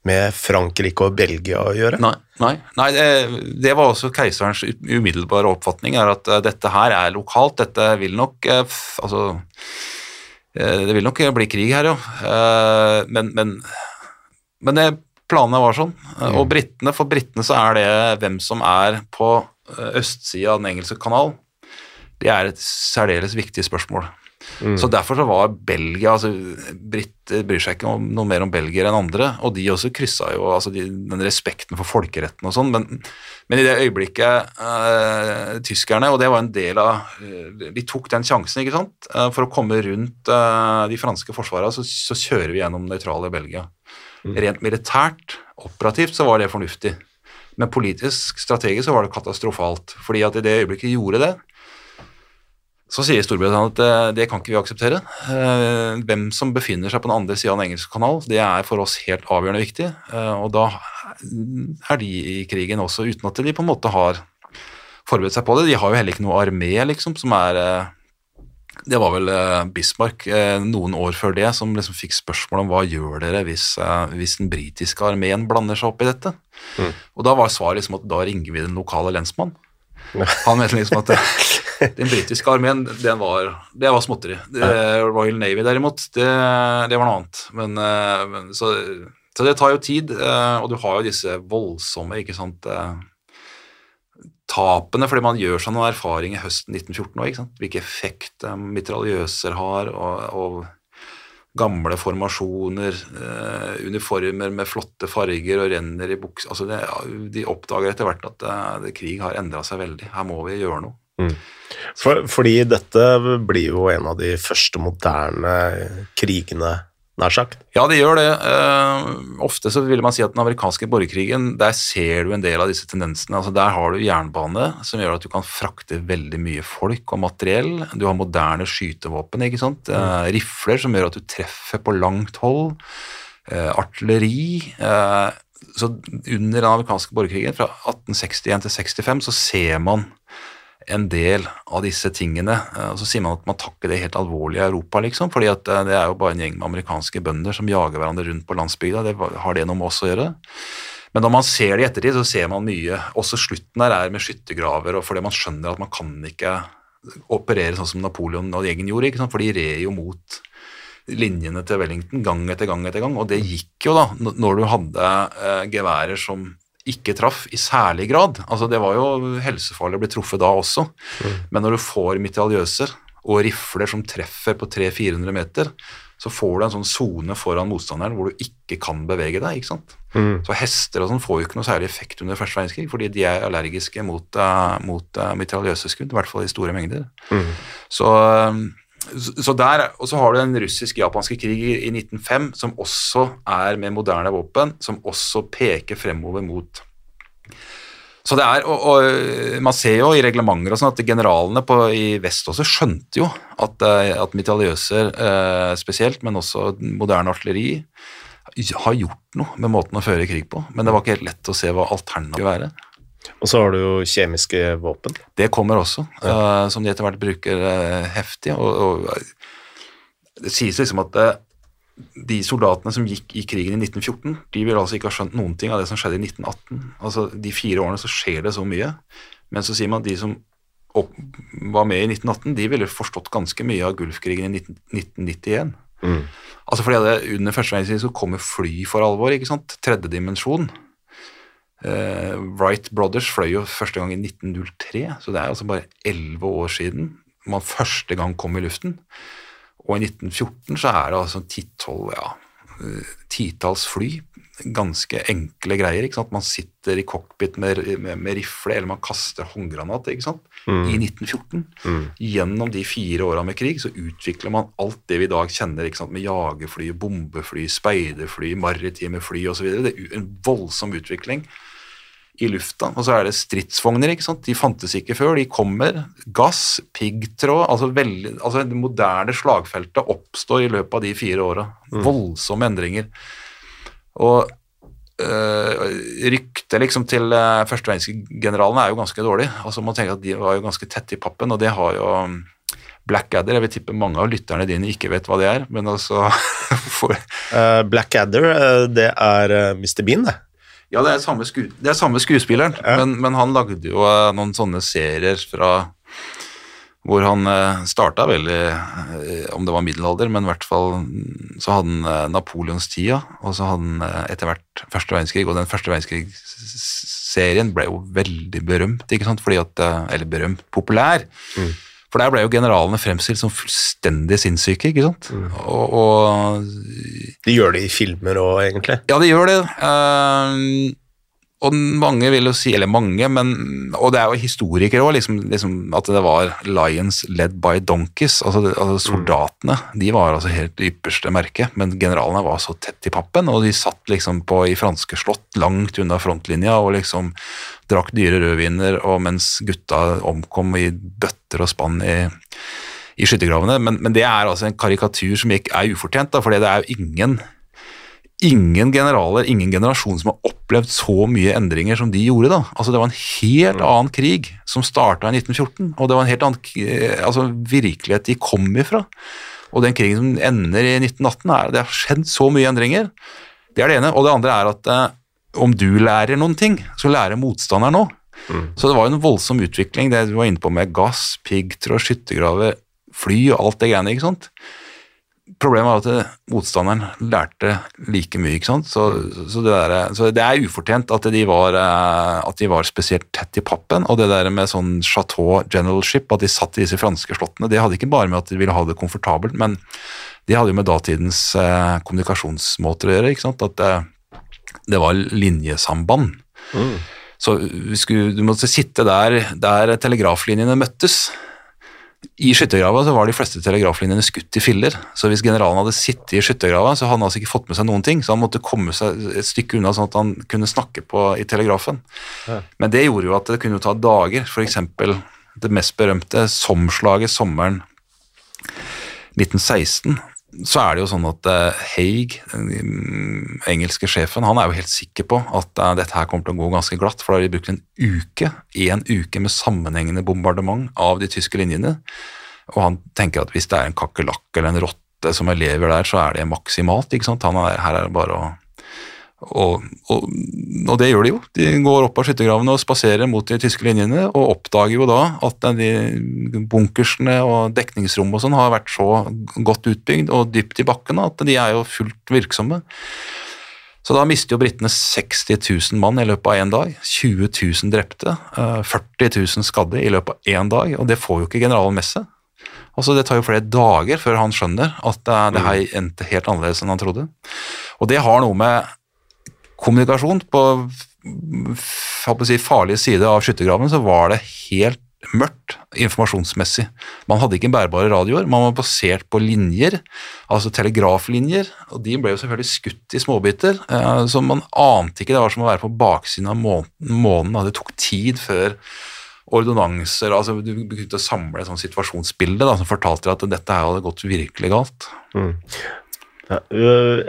med Frankrike og Belgia å gjøre? Nei, nei, nei det, det var også keiserens umiddelbare oppfatning, er at eh, dette her er lokalt. Dette vil nok eh, Altså eh, Det vil nok bli krig her, ja. Eh, Men, men, men det, planene var sånn. Eh, Og britene, for britene så er det hvem som er på eh, østsida av den engelske kanal, det er et særdeles viktig spørsmål. Så derfor så var Belgia altså Briter bryr seg ikke om, noe mer om belgiere enn andre, og de også kryssa jo altså de, den respekten for folkeretten og sånn, men, men i det øyeblikket eh, tyskerne, og det var en del av eh, De tok den sjansen, ikke sant, eh, for å komme rundt eh, de franske forsvarene, så, så kjører vi gjennom nøytrale Belgia. Rent militært, operativt, så var det fornuftig. Men politisk, strategisk, så var det katastrofalt. fordi at i det øyeblikket de gjorde det, så sier Storbritannia at eh, det kan ikke vi akseptere. Eh, Hvem som befinner seg på den andre sida av den engelske kanal, det er for oss helt avgjørende viktig. Eh, Og da er de i krigen også, uten at de på en måte har forberedt seg på det. De har jo heller ikke noe armé, liksom, som er Det var vel Bismarck noen år før det som liksom fikk spørsmål om hva gjør dere hvis, hvis den britiske armeen blander seg opp i dette. Og da var svaret liksom at da ringer vi den lokale lensmannen. Han mente liksom at den britiske armeen, den var, det var småtteri. Det, Royal Navy derimot, det, det var noe annet. Men, eh, men, så, så det tar jo tid, eh, og du har jo disse voldsomme ikke sant, eh, tapene, fordi man gjør seg noen erfaringer høsten 1914 òg, ikke sant. Hvilke effekt mitraljøser har, og, og gamle formasjoner, eh, uniformer med flotte farger og renner i bukser altså det, De oppdager etter hvert at det, krig har endra seg veldig. Her må vi gjøre noe. For, fordi dette blir jo en av de første moderne krigene, nær sagt. Ja, det gjør det. Uh, ofte så vil man si at den amerikanske borgerkrigen, der ser du en del av disse tendensene. Altså Der har du jernbane, som gjør at du kan frakte veldig mye folk og materiell. Du har moderne skytevåpen, ikke sant. Uh, rifler som gjør at du treffer på langt hold. Uh, artilleri. Så under den amerikanske borgerkrigen, fra 1861 til 65, så ser man en del av disse tingene. eh, Og så sier man at man tar ikke det helt alvorlig i Europa, liksom, fordi eh, det er jo bare en gjeng med amerikanske bønder som jager hverandre rundt på landsbygda. Det har det noe med oss å gjøre? Men når man ser det i ettertid, så ser man mye. Også slutten her er med skyttergraver, og fordi man skjønner at man kan ikke operere sånn som Napoleon og gjengen gjorde, ikke sant? for de red jo mot linjene til Wellington gang etter gang etter gang, og det gikk jo da, når du hadde eh, geværer som ikke traff i særlig grad. Altså Det var jo helsefarlig å bli truffet da også, men når du får mitraljøser og rifler som treffer på 300-400 meter, så får du en sånn sone foran motstanderen hvor du ikke kan bevege deg. ikke sant? Så hester og sånn får jo ikke noe særlig effekt under første verdenskrig, fordi de er allergiske mot, uh, mot uh, mitraljøseskudd, i hvert fall i store mengder. Så, eh, så der, Og så har du den russisk-japanske krig i 1905, som også er med moderne våpen, som også peker fremover mot så det er, og, og Man ser jo i reglementer og sånn at generalene på, i vest også skjønte jo at, eh, at mitraljøser eh, spesielt, men også moderne artilleri, har gjort noe med måten å føre krig på. Men det var ikke helt lett å se hva alternativet skulle være. Og så har du jo kjemiske våpen. Det kommer også, eh, som de etter hvert bruker uh, heftig. Og, og det sies liksom at uh, de soldatene som gikk i krigen i 1914, de vil altså ikke ha skjønt noen ting av det som skjedde i 1918. Altså De fire årene så skjer det så mye. Men så sier man at de som opp, var med i 1918, de ville forstått ganske mye av Gulfkrigen i 19, 1991. Altså fordi det, Under første verdenskrig så kommer fly for alvor, ikke sant? Tredje dimensjon. Eh, Wright Brothers fløy jo første gang i 1903, så det er altså bare elleve år siden man første gang kom i luften. Og i 1914 så er det altså ti-tolv, ja, eh, titalls fly. Ganske enkle greier. ikke sant? Man sitter i cockpit med, med, med rifle, eller man kaster håndgranat. ikke sant? I 1914. Gjennom de fire åra med krig så utvikler man alt det vi i dag kjenner ikke sant? med jagerfly, bombefly, speiderfly, maritime fly osv. Det er en voldsom utvikling i lufta. Og så er det stridsvogner, ikke sant. De fantes ikke før. De kommer. Gass, piggtråd altså, veldig, altså Det moderne slagfeltet oppstår i løpet av de fire åra. Voldsomme endringer. Og øh, ryktet liksom til øh, første verdenskrig-generalene er jo ganske dårlig. Altså Man tenker at de var jo ganske tette i pappen, og det har jo um, Blackadder Jeg vil tippe mange av lytterne dine ikke vet hva det er, men altså for, uh, Blackadder, uh, det er Mr. Bean, det. Ja, det er samme, sku, det er samme skuespilleren, Ja. men, men han lagde jo eh, noen sånne serier fra hvor han uh, starta veldig, eh, om det var middelalder, men i hvert fall mm, så hadde han uh, Napoleonstida, og så hadde han eh, etter hvert første verdenskrig, og den første verdenskrigsserien ble jo veldig berømt, ikke sant, fordi at, eh, eller berømt, populær, for der ble jo generalene fremstilt som fullstendig sinnssyke, ikke sant, og, og De gjør det i filmer òg, egentlig. ja, de gjør det. Eh, og mange vil jo si, eller mange, men, og det er jo historikere òg, liksom, liksom at det var lions led by donkeys. Altså, altså Soldatene de var altså helt det ypperste merket, men generalene var så tett i pappen, og de satt liksom på, i franske slott langt unna frontlinja og liksom drakk dyre rødviner, og mens gutta omkom i bøtter og spann i i skyttergravene, men, men det er altså en karikatur som ikke er ufortjent, da, for det er jo ingen ingen generaler, ingen generasjon som har opplevd så mye endringer som de gjorde. da. Altså Det var en helt annen krig som starta i 1914, og det var en helt annen altså, virkelighet de kom ifra. Og den krigen som ender i 1918, er, det har skjedd så mye endringer. Det er det ene. Og det andre er at eh, om du lærer noen ting, så lærer motstanderen òg. Så det var jo en voldsom utvikling, det du var inne på med gass, piggtråd, skyttergraver, fly og alt det greiene. ikke sant? Problemet var at motstanderen lærte like mye, ikke sant. Så, så, det, der, så det er ufortjent at de, var, eh, at de var spesielt tett i pappen. Og det der med sånn chateau generalship, at de satt i disse franske slottene, det hadde ikke bare med at de ville ha det komfortabelt, men de hadde jo med datidens eh, kommunikasjonsmåter å gjøre. ikke sant, At det, det var linjesamband. Så vi skulle, du måtte sitte der, der telegraflinjene møttes. I skyttergrava så var de fleste telegraflinjene skutt i filler, så hvis generalen hadde sittet i skyttergrava, så hadde han altså ikke fått med seg noen ting, så han måtte komme seg et stykke unna sånn at han kunne snakke på i telegrafen. Men det gjorde jo at det kunne ta dager, eksempel det mest berømte Som-slaget sommeren 1916, så er det jo sånn at eh, Haig, den engelske sjefen, han er jo helt sikker på at eh, dette her kommer til å gå ganske glatt, for da har de brukt en uke, en uke med sammenhengende bombardement av de tyske linjene, og han tenker at hvis det er en kakerlakk eller en rotte som elever der, så er det maksimalt, ikke sant? Er, her er det bare å og, og, og det gjør de jo. De går opp av skyttergravene og spaserer mot de tyske linjene, og oppdager jo da at de bunkersene og dekningsrommet og sånn har vært så godt utbygd og dypt i bakken at de er jo fullt virksomme. Så da mister jo britene 60 000 mann i løpet av én dag. 20 000 drepte, eh, 40 000 skadde i løpet av én dag, og det får jo ikke generalen med seg. Altså Det tar jo flere dager før han skjønner at eh, det her endte helt annerledes enn han trodde. Og det har noe med kommunikasjon på si, farlige side av skyttergraven, så var det helt mørkt informasjonsmessig. Man hadde ikke bærbare radioer, man var basert på linjer, altså telegraflinjer, og de ble jo selvfølgelig skutt i småbiter, eh, så man ante ikke det var som å være på baksiden av månen, det tok tid før ordonanser, altså du begynte å samle et sånt situasjonsbilde da, som fortalte at dette her hadde gått virkelig galt. Ja, øh,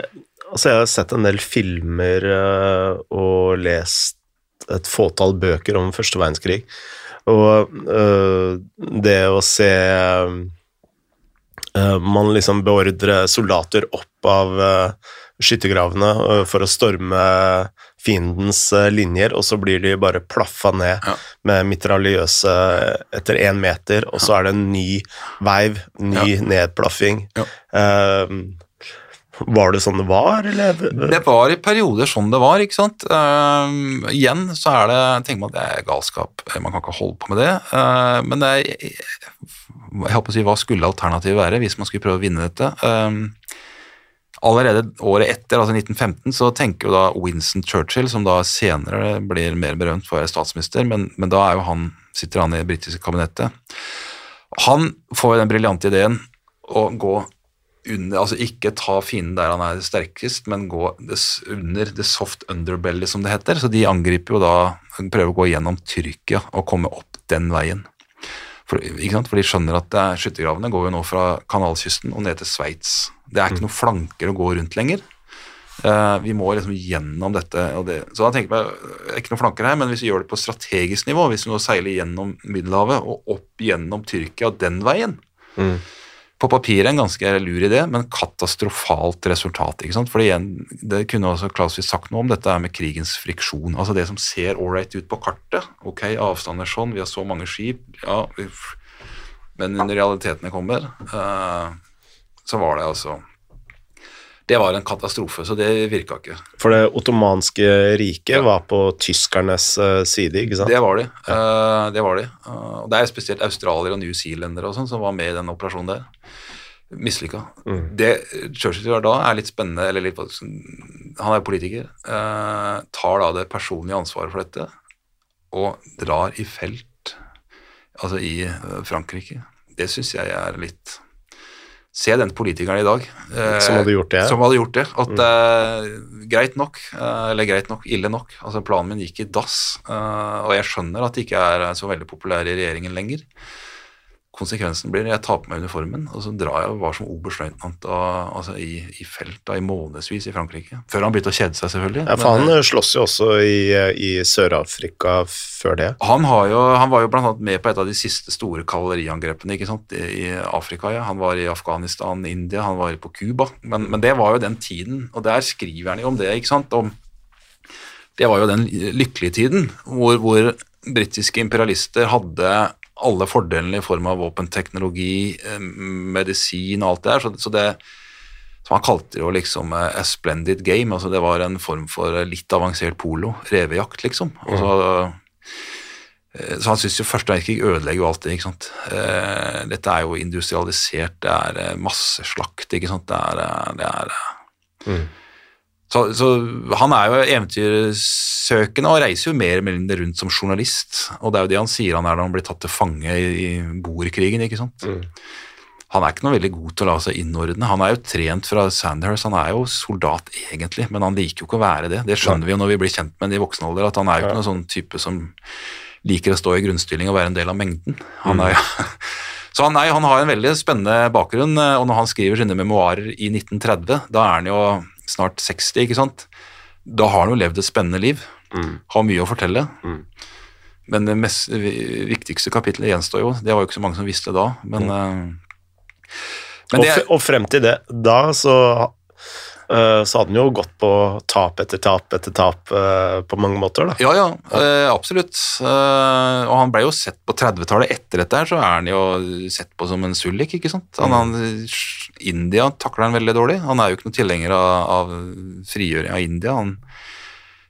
altså jeg har sett en del filmer øh, og lest et fåtall bøker om første verdenskrig, og øh, det å se øh, Man liksom beordrer soldater opp av øh, skyttergravene for å storme fiendens linjer, og så blir de bare plaffa ned Ja. med mitraljøse etter én meter, og så er det en ny veiv, ny nedplaffing. Ja. Ehm, Var det sånn det var, eller? Det var i perioder sånn det var, ikke sant. Uh, igjen så er det tenker man at det er galskap, man kan ikke holde på med det. Uh, men det er, jeg håper å si, hva skulle alternativet være hvis man skulle prøve å vinne dette? Uh, allerede året etter, altså 1915, så tenker jo da Winston Churchill, som da senere blir mer berømt for å være statsminister, men, men da er jo han, sitter han i det britiske kabinettet. Han får jo den briljante ideen å gå under, altså ikke ta fienden der han er sterkest, men gå under the soft underbelly, som det heter. Så de angriper jo da, prøver å gå gjennom Tyrkia og komme opp den veien. For, For de skjønner at skyttergravene går jo nå fra kanalkysten og ned til Sveits. Det er ikke mm. noen flanker å gå rundt lenger. Uh, vi må liksom gjennom dette. Det. Så da tenker jeg, det er ikke noen flanker her, men hvis vi gjør det på strategisk nivå, hvis vi nå seiler gjennom Middelhavet og opp gjennom Tyrkia den veien, mm på papiret en ganske lur idé, men katastrofalt resultat. ikke sant? Fordi igjen, Det kunne også Clauswitz sagt noe om, dette er med krigens friksjon. Altså Det som ser ålreit ut på kartet. Ok, avstanden er sånn, vi har så mange skip, ja, men når realitetene kommer, uh, så var det altså det var en katastrofe, så det virka ikke. For det ottomanske riket ja. var på tyskernes uh, side, ikke sant? Det var de. Ja. Uh, det var de. Uh, og det er spesielt australiere og newzealendere og sånn som var med i den operasjonen der. Mislykka. Mm. Det Churchill gjør da, er litt spennende, eller litt Han er politiker. tar da det personlige ansvaret for dette og drar i felt, altså i Frankrike. Det syns jeg er litt Se den politikeren i dag eh, som hadde gjort det. Som hadde gjort det. At mm. eh, greit nok, eh, eller greit nok, ille nok. Altså Planen min gikk i dass, eh, og jeg skjønner at det ikke er så veldig populær i regjeringen lenger konsekvensen blir jeg tar på meg uniformen og så drar jeg og var som oberstløytnant altså i, i felt da, i månedsvis i Frankrike. Før han begynte å kjede seg, selvfølgelig. Ja, For han men, slåss jo også i, i Sør-Afrika før det. Han, jo, han, var jo blant annet med på et av de siste store kavaleriangrepene ikke sant, i, Afrika. Ja. Han var i Afghanistan, India, han var på Cuba. Men, men, det var jo den tiden, og der skriver han jo om det. ikke sant, om det var jo den lykkelige tiden hvor, hvor britiske imperialister hadde alle fordelene i form av våpenteknologi, eh, medisin og alt det der. Så, så det som han kalte det jo liksom eh, a splendid game. altså Det var en form for eh, litt avansert polo. Revejakt, liksom. Altså, så han syns jo første verdenskrig ødelegger jo alt det. ikke sant? Dette er jo industrialisert, det er masseslakt, ikke sant. Det er, det er mm. Så, så, han er jo eventyrsøkende og reiser jo mer eller mindre rundt som journalist. Og det er jo det han sier han er når han blir tatt til fange i, boerkrigen, ikke sant. Mm. Han er ikke noe veldig god til å la seg innordne. Han er jo trent fra Sandhurst, han er jo soldat egentlig, men han liker jo ikke å være det. Det skjønner vi jo når vi blir kjent med ham i voksen alder, at han er jo ikke noen sånn type som liker å stå i grunnstilling og være en del av mengden. Han er jo Så han, nei, han har en veldig spennende bakgrunn, og når han skriver sine memoarer i 1930, da er han jo snart 60, ikke sant. Da har han jo levd et spennende liv. Mm. Har mye å fortelle. Mm. Men det mest, viktigste kapittelet gjenstår jo. Det var jo ikke så mange som visste da, men, mm. uh, men det, og, frem til det, da så så hadde han jo gått på tap etter tap etter tap uh, på mange måter, da. Ja, ja, uh, absolutt. og han ble jo sett på 30-tallet etter dette her, så er han jo sett på som en sullik, ikke sant. Han, han, India takler han veldig dårlig. Han er jo ikke noen tilhenger av, av frigjøring av India. Han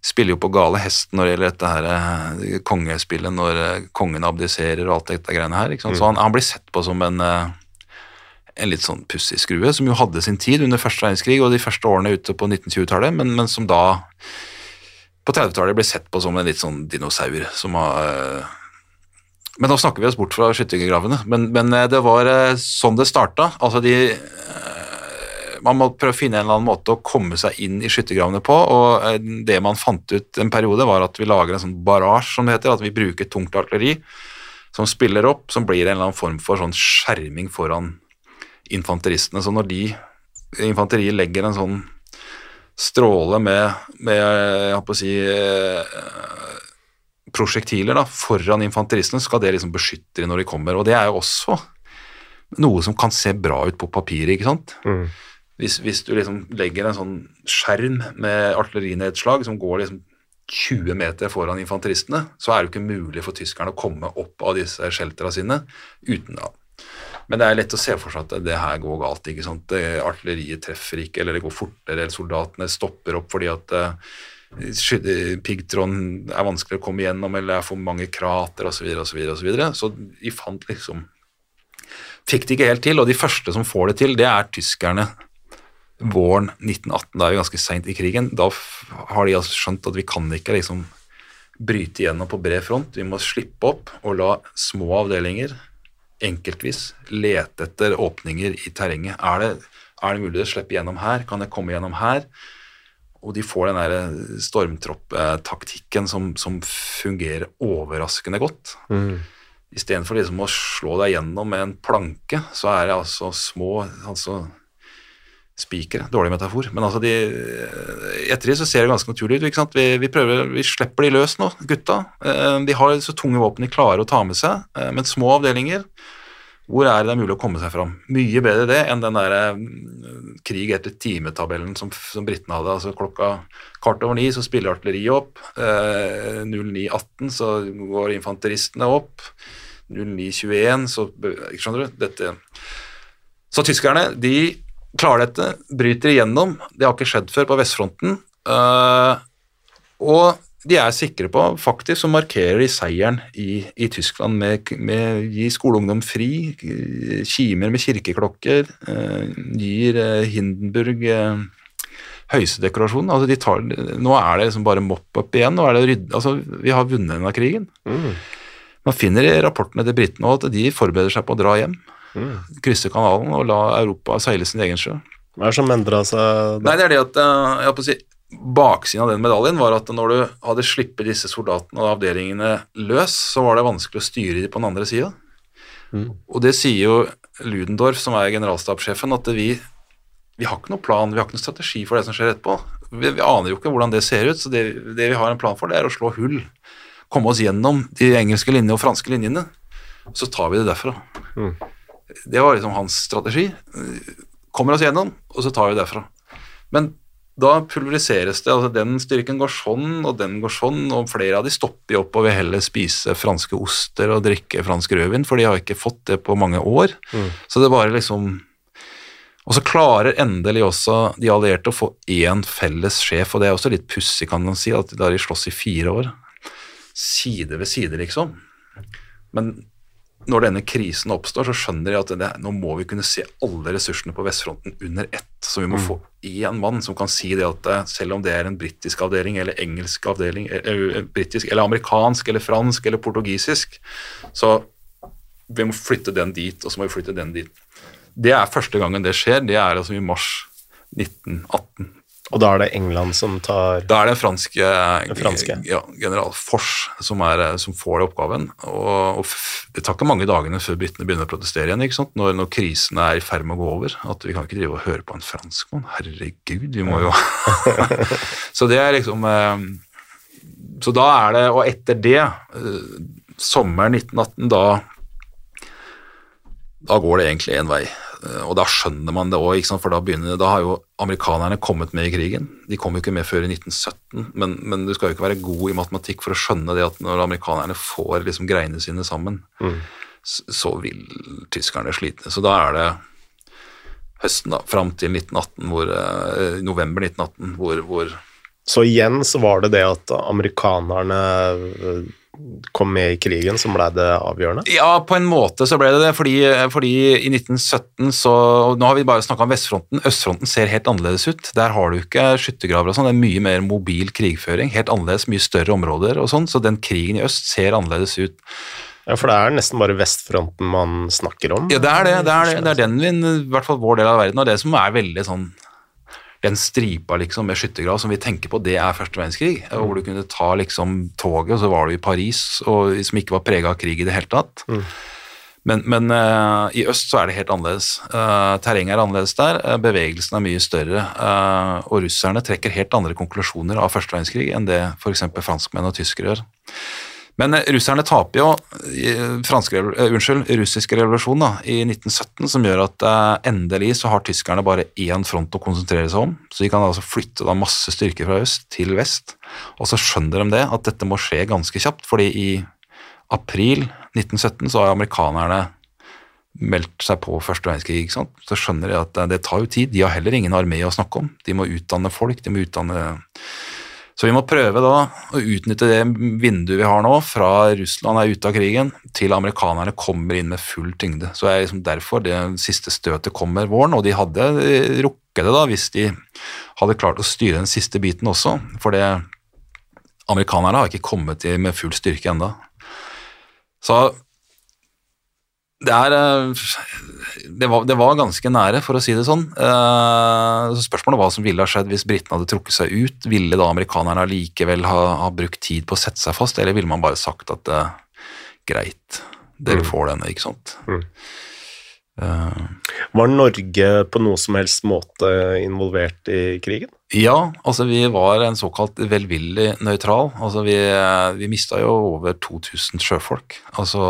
spiller jo på gale hest når det gjelder dette her kongespillet, når kongen abdiserer og alt dette greiene her. ikke sant? Så mm. han, han blir sett på som en en litt sånn pussig skrue, som jo hadde sin tid under første verdenskrig og de første årene ute på 1920-tallet, men, men, som da på 30-tallet ble sett på som en litt sånn dinosaur som har øh... Men nå snakker vi oss bort fra skyttergravene, men, men, øh, det var øh, sånn det starta. Altså de man må prøve å finne en eller annen måte å komme seg inn i skyttergravene på. og Det man fant ut en periode, var at vi lager en sånn barrasje, som det heter. At vi bruker tungt artilleri som spiller opp, som blir en eller annen form for sånn skjerming foran infanteristene. Så når de infanteriet legger en sånn stråle med, med jeg håper å si eh, prosjektiler da, foran infanteristene, så skal det liksom beskytte dem når de kommer. Og det er jo også noe som kan se bra ut på papiret, ikke sant. Mm. Hvis, hvis, du liksom legger en sånn skjerm med artillerinedslag som går liksom 20 meter foran infanteristene, så er det jo ikke mulig for tyskerne å komme opp av disse sheltera sine uten, Men det er lett å se for seg at det her går galt. ikke sant? Artilleriet treffer ikke, eller det går fortere, eller soldatene stopper opp fordi at uh, piggtråden er vanskelig å komme igjennom, eller det er for mange krater osv. Så, så, så de fant liksom Fikk det ikke helt til, og de første som får det til, det er tyskerne våren 1918. Da er vi ganske seint i krigen. Da har de altså skjønt at vi kan ikke liksom bryte igjennom på bred front. Vi må slippe opp og la små avdelinger enkeltvis lete etter åpninger i terrenget. Er det, er det mulig å slippe gjennom her? Kan jeg komme gjennom her? Og de får den der stormtropptaktikken som, som fungerer overraskende godt. Mm. Istedenfor liksom å slå deg gjennom med en planke, så er det altså små altså Spikere, dårlig metafor. Men altså de, etter det så ser det ganske naturlig ut. ikke sant? Vi, vi, prøver, vi slipper de løs nå, gutta. Eh, de har så tunge våpen de klarer å ta med seg, eh, men små avdelinger. Hvor er det mulig å komme seg fram? Mye bedre det enn den der eh, krig etter timetabellen som, som britene hadde. altså Klokka kvart over ni så spiller artilleriet opp. 09.18 så går infanteristene opp. 09.21 så Skjønner du? Dette Så tyskerne, de klarer dette, bryter igjennom. Det har ikke skjedd før på vestfronten. Uh, og de er sikre på, faktisk så markerer de seieren i, i Tyskland med, med gi skoleungdom fri, kimer med kirkeklokker, uh, gir uh, Hindenburg høyestedekorasjon. Altså de tar, nå er det liksom bare mop-up igjen. nå er det rydde, altså Vi har vunnet denne krigen. Mm. Man finner i rapportene til britene at de forbereder seg på å dra hjem. Mm. Krysse kanalen og la Europa seile sin egen sjø. Hva er det som endra seg? Nei, det er det at jeg jeg på å si, Baksiden av den medaljen var at når du hadde sluppet disse soldatene og avdelingene løs, så var det vanskelig å styre dem på den andre sida. Mm. Og det sier jo Ludendorff, som er generalstabssjefen, at vi, vi, har ikke noen plan, vi har ikke noen strategi for det som skjer etterpå. Vi, vi aner jo ikke hvordan det ser ut, så det, det, vi har en plan for, det er å slå hull. Komme oss gjennom de engelske linjene og franske linjene. Så tar vi det derfra. Mm. Det var liksom hans strategi. Kommer oss gjennom, og så tar vi derfra. Men da pulveriseres det. altså Den styrken går sånn, og den går sånn, og flere av de stopper opp og vil heller spise franske oster og drikke fransk rødvin, for de har ikke fått det på mange år. Mm. Så det bare liksom Og så klarer endelig også de allierte å få én felles sjef, og det er også litt pussig, kan man si, at de slåss i fire år. Side ved side, liksom. Men når denne krisen oppstår, så skjønner de at det, nå må vi kunne se alle ressursene på vestfronten under ett. Så vi må mm. få én mann som kan si det at eh, selv om det er en britisk avdeling eller engelsk avdeling, eller, eh, britisk, eller amerikansk eller fransk eller portugisisk, så vi må flytte den dit, og så må vi flytte den dit. Det er første gangen det skjer. Det er altså i mars 1918. Og da er det England som tar Da er det en fransk, den franske. Ja, general Fors som, er, som får det oppgaven. Og, og, det tar ikke mange dagene før britene begynner å protestere igjen? Når, når krisen er i ferd med å gå over. At vi kan ikke drive og høre på en franskmann. Herregud, vi må jo Så det er liksom eh, Så da er det Og etter det, eh, sommeren 1918, da da går det egentlig én vei. Eh, og da skjønner man det òg, for da, begynner, da, har jo amerikanerne kommet med i krigen. De kom jo ikke med før i 1917, men, men, du skal jo ikke være god i matematikk for å skjønne det at når amerikanerne får liksom greiene sine sammen, mm. så, vil tyskerne slite. Så da er det høsten, da, fram til 1918, hvor, eh, november 1918, hvor, hvor Så igjen så var det det at amerikanerne kom med i krigen som ble det avgjørende? Ja, på en måte så ble det det, fordi, fordi i 1917 så Nå har vi bare snakka om vestfronten. Østfronten ser helt annerledes ut. Der har du ikke skyttergraver og sånn. Det er mye mer mobil krigføring. Helt annerledes, mye større områder og sånn. Så den krigen i øst ser annerledes ut. Ja, For det er nesten bare vestfronten man snakker om? Ja, det er det. Det er, det. Det er den vi, i hvert fall vår del av verden, og det som er veldig sånn den stripa liksom med skyttergrav som vi tenker på, det er første verdenskrig. Mm. Hvor du kunne ta liksom toget, og så var du i Paris, og, som ikke var prega av krig i det hele tatt. Mm. Men, men uh, i øst så er det helt annerledes. Uh, terrenget er annerledes der, uh, bevegelsen er mye større. og russerne trekker helt andre konklusjoner av første verdenskrig enn det f.eks. franskmenn og tyskere gjør. Men eh, russerne taper jo franske, uh, unnskyld, russisk revolusjon da, i 1917, som gjør at endelig så har tyskerne bare én front å konsentrere seg om. Så de kan altså flytte da masse styrker fra øst til vest. Og så skjønner de det, at dette må skje ganske kjapt, fordi i april 1917 så har amerikanerne meldt seg på første verdenskrig, ikke sant? så skjønner de at det tar jo tid. De har heller ingen armé å snakke om. De må utdanne folk, de må utdanne Så vi må prøve da å utnytte det vinduet vi har nå, fra Russland er ute av krigen, til amerikanerne kommer inn med full tyngde. Så det er liksom derfor det siste støtet kommer våren, og de hadde rukket det da hvis de hadde klart å styre den siste biten også, for det amerikanerne har ikke kommet med full styrke enda. Så det er eh, det var, det var, ganske nære, for å si det sånn. Så spørsmålet hva som ville ha skjedd hvis britene hadde trukket seg ut. Ville da amerikanerne likevel ha, ha, brukt tid på å sette seg fast, eller ville man bare sagt at uh, greit, dere mm. får denne, ikke sant. Mm. Uh, var Norge på noe som helst måte involvert i krigen? Ja, altså vi var en såkalt velvillig nøytral. Altså vi, vi mista jo over 2000 sjøfolk. Altså,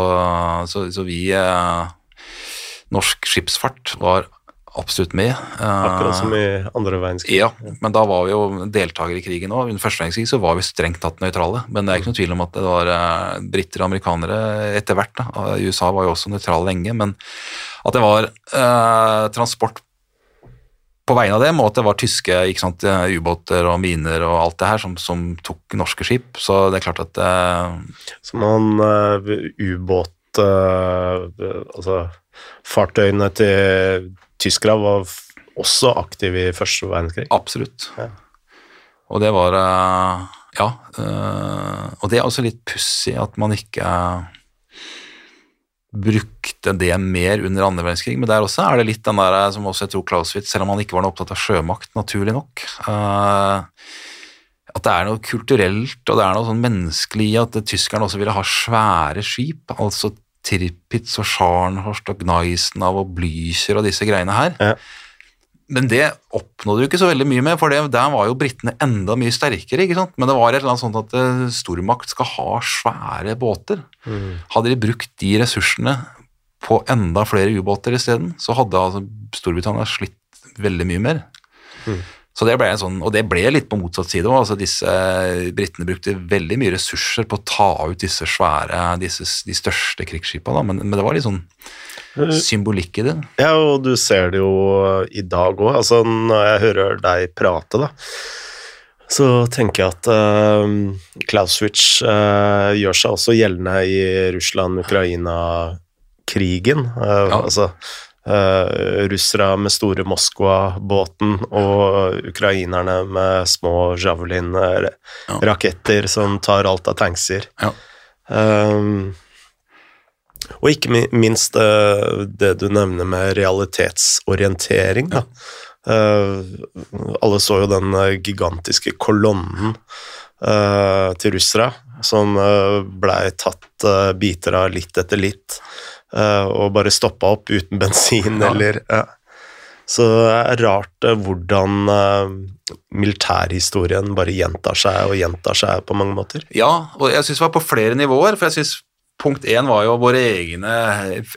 så, så vi uh, Norsk skipsfart var absolutt med. Akkurat som i andre verdenskrig. Ja, men da var vi jo deltakere i krigen òg. Under første verdenskrig så var vi strengt tatt nøytrale. Men det er ikke noe tvil om at det var briter og amerikanere etter hvert. da. USA var jo også nøytrale lenge, men at det var eh, transport på vegne av dem, og at det var tyske ubåter og miner og alt det her som, som, tok norske skip. Så det er klart at uh, Så man ubåt Altså fartøyene til tyskere var også aktive i første verdenskrig? Absolutt. Ja. Og det var eh, Ja. Eh, og det er også litt pussig at man ikke brukte det mer under andre verdenskrig, men der også er det litt den der som også jeg tror Clausewitz, selv om han ikke var noe opptatt av sjømakt, naturlig nok uh, At det er noe kulturelt og det er noe sånn menneskelig i at tyskerne også ville ha svære skip, altså Tirpitz og Scharnhorst og Gneisenau og Blücher og disse greiene her. Ja. Men det oppnådde du ikke så veldig mye med, for det, der var jo britene enda mye sterkere. ikke sant? Men det var et eller annet sånt at uh, stormakt skal ha svære båter. Mm. Hadde de brukt de ressursene på enda flere ubåter isteden, så hadde altså Storbritannia slitt veldig mye mer. Mm. Så det ble en sånn, Og det ble litt på motsatt side òg. Altså disse britene brukte veldig mye ressurser på å ta ut disse svære, disse, de største krigsskipene, men, men, det var litt sånn symbolikk i det. Ja, og du ser det jo i dag òg. Altså, når jeg hører deg prate, da, så tenker jeg at uh, Klauswitz uh, gjør seg også gjeldende i Russland-Ukraina krigen. Uh, ja. Altså, Uh, russere med store Moskva-båten og ukrainerne med små Javelin-raketter ja. som tar alt av tankser. Ja. Um, og ikke minst uh, det du nevner med realitetsorientering. Ja. Uh, alle så jo den gigantiske kolonnen til russere som blei tatt biter av litt etter litt. Eh, og bare stoppa opp uten bensin ja. eller ja. Så det er rart eh, hvordan militærhistorien bare gjentar seg og gjentar seg på mange måter. Ja, og jeg syns det var på flere nivåer. For jeg syns punkt én var jo våre egne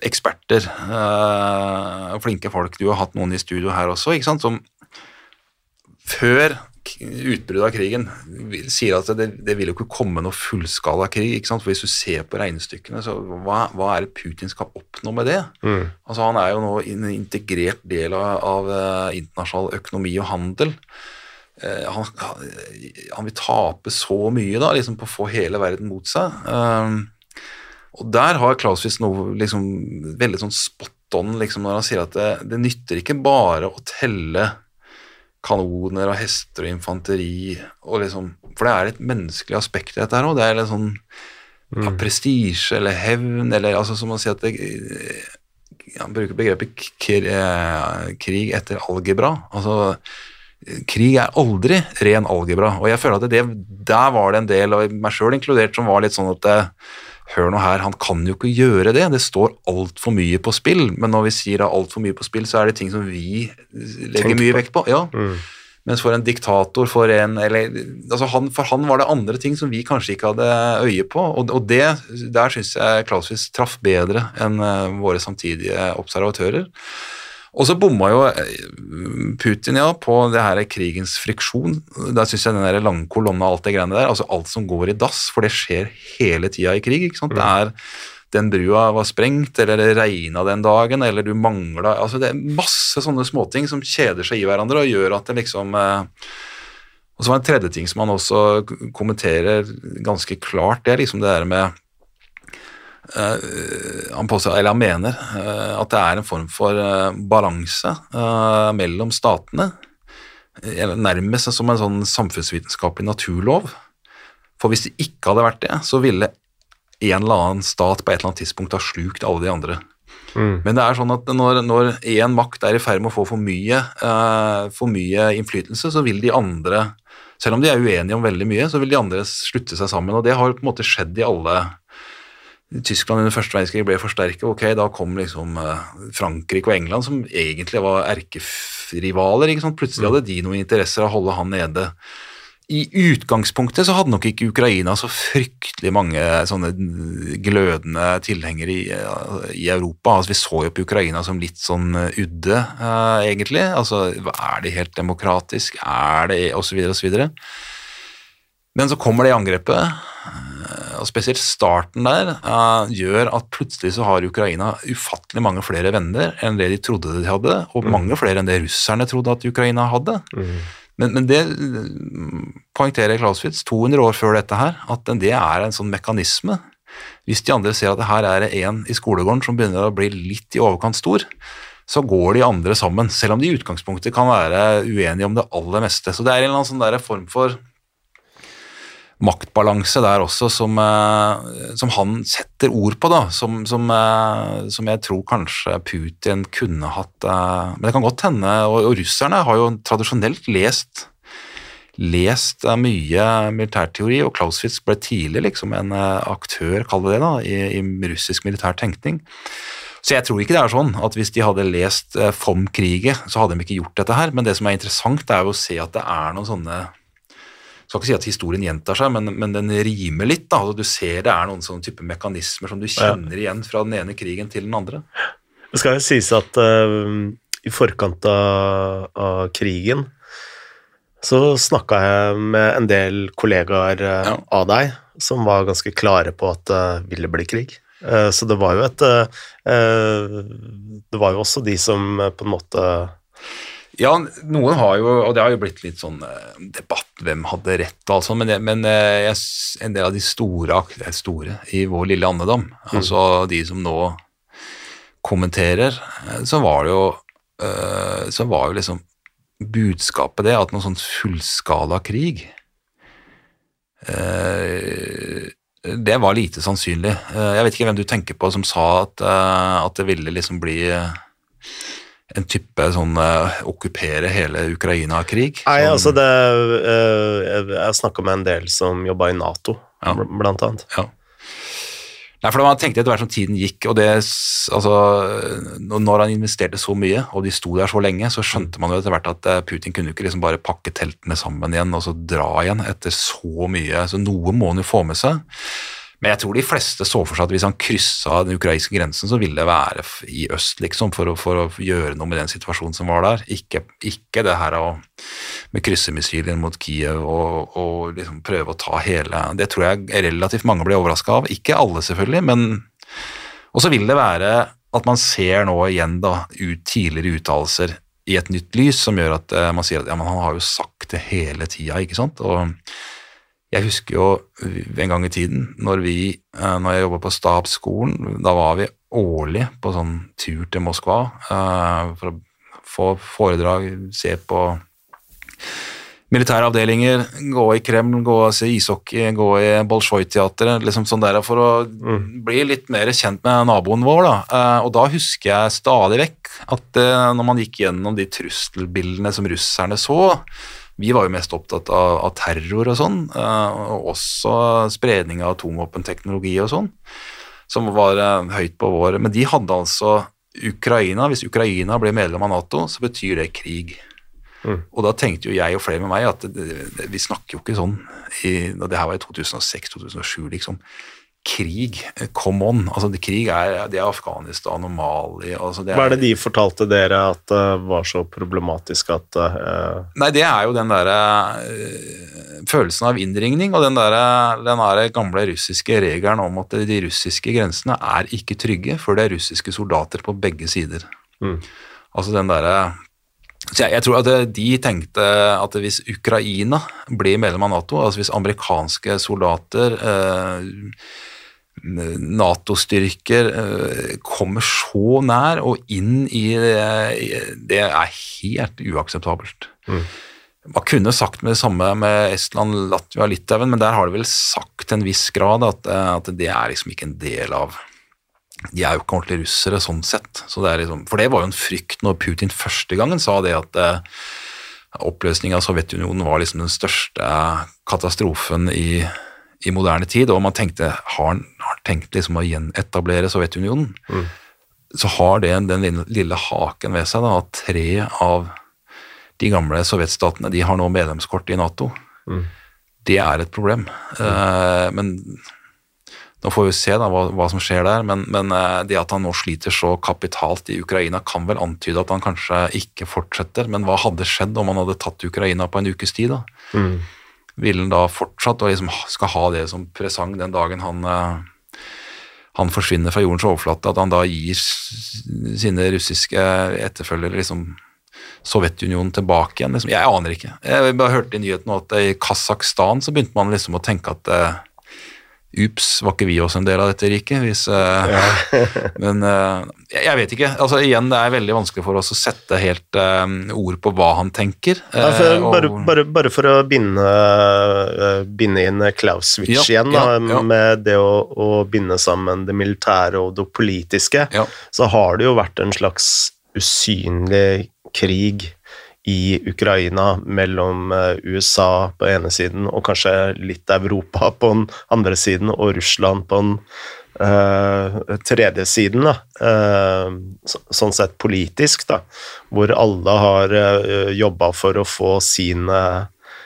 eksperter. øh, flinke folk. Du har hatt noen i studio her også, ikke sant, som før utbruddet av krigen sier at det, det, vil jo ikke komme noe fullskala krig. ikke sant? For Hvis du ser på regnestykkene, så hva, hva er det Putin skal oppnå med det? Mm. Altså Han er jo nå en integrert del av, av uh, internasjonal økonomi og handel. Uh, han, han, vil tape så mye da, liksom på å få hele verden mot seg. Uh, og der har Clauswitz noe liksom, veldig sånn spot on liksom, når han sier at det, det nytter ikke bare å telle kanoner og hester og infanteri og liksom For det er et menneskelig aspekt i dette her òg. Det er litt sånn mm. prestisje eller hevn eller altså Som man sier at det, Han bruker begrepet krig etter algebra. Altså Krig er aldri ren algebra, og jeg føler at det, der var det en del, og meg sjøl inkludert, som var litt sånn at det, hør nå her, han kan jo ikke gjøre det. Det står altfor mye på spill. Men når vi sier altfor mye på spill, så er det ting som vi legger Tenk mye på. vekt på. Ja. Mm. Mens for en diktator, for en eller, altså han, For han var det andre ting som vi kanskje ikke hadde øye på. Og, og det, der syns jeg Clauswitz traff bedre enn uh, våre samtidige observatører. Og så bomma jo eh, Putin ja, på det her krigens friksjon. Der syns jeg den der lange kolonna og alt det greiene der, altså alt som går i dass, for det skjer hele tida i krig. ikke sant? Det er den brua var sprengt, eller det regna den dagen, eller du mangla altså Det er masse sånne småting som kjeder seg i hverandre og gjør at det liksom eh, Og så var det en tredje ting som han også kommenterer ganske klart, det er liksom det der med han, påstår, eller han mener uh, at det er en form for uh, balanse mellom statene. Nærmest som en sånn samfunnsvitenskapelig naturlov. For hvis det ikke hadde vært det, så ville en eller annen stat på et eller annet tidspunkt ha slukt alle de andre. Mm. Men det er sånn at når, en makt er i ferd med å få for mye, for mye innflytelse, så vil de andre, selv om de er uenige om veldig mye, så vil de andre slutte seg sammen. Og det har på en måte skjedd i alle Tyskland under første verdenskrig ble forsterket. Ok, da kom liksom eh, Frankrike og England, som egentlig var erkerivaler. ikke sant? Plutselig hadde de noen interesser av å holde han nede. I utgangspunktet så hadde nok ikke Ukraina så fryktelig mange sånne glødende tilhengere i, i Europa. Altså, vi så jo på Ukraina som litt sånn eh, udde, uh, egentlig. Altså, Er det helt demokratisk? Er det Og så videre og så videre. Men så kommer det angrepet og spesielt starten der, uh, gjør at plutselig så har Ukraina ufattelig mange flere venner enn det de trodde de hadde, og mm. mange flere enn det russerne trodde at Ukraina hadde. Mm. Men, men, det poengterer Clausewitz 200 år før dette her, at det er en sånn mekanisme. Hvis de andre ser at her er det en i skolegården som begynner å bli litt i overkant stor, så går de andre sammen, selv om de i utgangspunktet kan være uenige om det aller meste. Så det er en eller annen sånn form for maktbalanse der også som, eh, som, han setter ord på, da, som, som, eh, som, jeg tror kanskje Putin kunne hatt eh, Men det kan godt hende, og, og russerne har jo tradisjonelt lest lest mye militærteori, og Clausewitz ble tidlig liksom en aktør, kall det det, da, i, i russisk militær tenkning. Så jeg tror ikke det er sånn at hvis de hadde lest FOM-kriget, så hadde de ikke gjort dette her. Men det som er interessant, er jo å se at det er noen sånne skal ikke si at historien gjentar seg, men, men den rimer litt. da, altså, Du ser det er noen sånne type mekanismer som du kjenner ja. igjen fra den ene krigen til den andre. Det skal jo sies at uh, i forkant av, av, krigen så snakka jeg med en del kollegaer uh, ja. av deg som var ganske klare på at det uh, ville bli krig. Så det var jo et Det var jo også de som på en måte ja, noen har jo, og det har jo blitt litt sånn uh, debatt, hvem hadde rett og alt sånt, men, men uh, jeg, en del av de store, store i vår lille andedam, mm. altså de som nå kommenterer, uh, så var det jo så var jo liksom budskapet det at noen sånn fullskala krig det var lite sannsynlig. Jeg vet ikke hvem du tenker på som sa at, at det ville liksom bli en type sånn uh, okkupere hele Ukraina-krig? Nei, sånn. altså det uh, Jeg snakka med en del som jobba i Nato, ja. blant annet. Ja. Nei, for Man tenkte etter hvert som tiden gikk, og det, altså, når han investerte så mye, og de sto der så lenge, så skjønte man jo etter hvert at eh, Putin kunne ikke liksom bare pakke teltene sammen igjen og så dra igjen etter så mye. Så noe må han jo få med seg. Men jeg tror de fleste så for seg at hvis han kryssa den ukrainske grensen, så ville det være i øst, liksom, for å, for å gjøre noe med den situasjonen som var der. Ikke, ikke det her å, med kryssemissiler mot Kiev og, og liksom prøve å ta hele Det tror jeg relativt mange blir overraska av. Ikke alle, selvfølgelig, men Og så vil det være at man ser nå igjen da, ut tidligere uttalelser i et nytt lys, som gjør at uh, man sier at ja, men han har jo sagt det hele tida, ikke sant. og jeg husker jo en gang i tiden, når, vi, eh, når jeg jobba på stabsskolen, da var vi årlig på sånn tur til Moskva uh, for å få foredrag, se på militære avdelinger, gå i Kreml, gå og se ishockey, gå i Bolsjoj-teatret, liksom sånn der for å mm. bli litt mer kjent med naboen vår. da. Uh, og da husker jeg stadig vekk at når man gikk gjennom de trusselbildene som russerne så, vi var jo mest opptatt av, av terror og sånn, uh, og også spredning av atomvåpenteknologi og sånn, som var uh, høyt på vår Men de hadde altså Ukraina Hvis Ukraina ble medlem av Nato, så betyr det krig. Mm. Og da tenkte jo jeg og flere med meg at det, det, vi snakker jo ikke sånn i, Det her var i 2006-2007, liksom. Krig. Come on. Altså, det, krig er, det er Afghanistan og Mali altså, det er, Hva er det de fortalte dere at det uh, var så problematisk at uh, Nei, det er jo den derre uh, følelsen av innringning og den derre den der gamle russiske regelen om at de russiske grensene er ikke trygge før det er russiske soldater på begge sider. Mm. Altså den derre så jeg, jeg, tror at de tenkte at hvis Ukraina blir medlem av Nato, altså hvis amerikanske soldater, eh, Nato-styrker, eh, kommer så nær og inn i det, det er helt uakseptabelt. Mm. Man kunne sagt med det samme med Estland, Latvia og Litauen, men der har de vel sagt til en viss grad at, at det er liksom ikke en del av de er jo ikke ordentlige russere sånn sett. Så det liksom, for det var jo en frykt når Putin første gangen sa det at eh, oppløsningen av Sovjetunionen var liksom den største katastrofen i, i moderne tid, og man tenkte har han tenkt liksom å gjenetablere Sovjetunionen, mm. så har det den lille, lille haken ved seg da, at tre av de gamle sovjetstatene de har nå medlemskort i Nato. Mm. Det er et problem. Mm. Uh, men nå får vi se da hva, hva som skjer der, men, men, uh, det at han nå sliter så kapitalt i Ukraina, kan vel antyde at han kanskje ikke fortsetter. Men hva hadde skjedd om han hadde tatt Ukraina på en ukes tid? da? Ville han da fortsatt og liksom skal ha det som presang den dagen han, eh, han forsvinner fra jordens overflate, at han da gir sine russiske etterfølgere liksom Sovjetunionen tilbake igjen? Liksom. Jeg aner ikke. Jeg bare hørte i nyhetene at i Kasakhstan så begynte man liksom å tenke at eh, Ups, var ikke vi også en del av dette riket? Hvis, uh, ja. men uh, jeg vet ikke. altså igjen, Det er veldig vanskelig for oss å sette helt uh, ord på hva han tenker. Ja, for, bare, bare, bare, for å binde, binde inn Klauswitz ja, igjen, da, med det å, å, binde sammen det militære og det politiske, så har det jo vært en slags usynlig krig i Ukraina mellom eh, USA på ene siden og kanskje litt Europa på den andre siden, og Russland på den uh, tredje siden. Uh, sånn sett politisk, da. Hvor alle har uh, jobba for å få sine,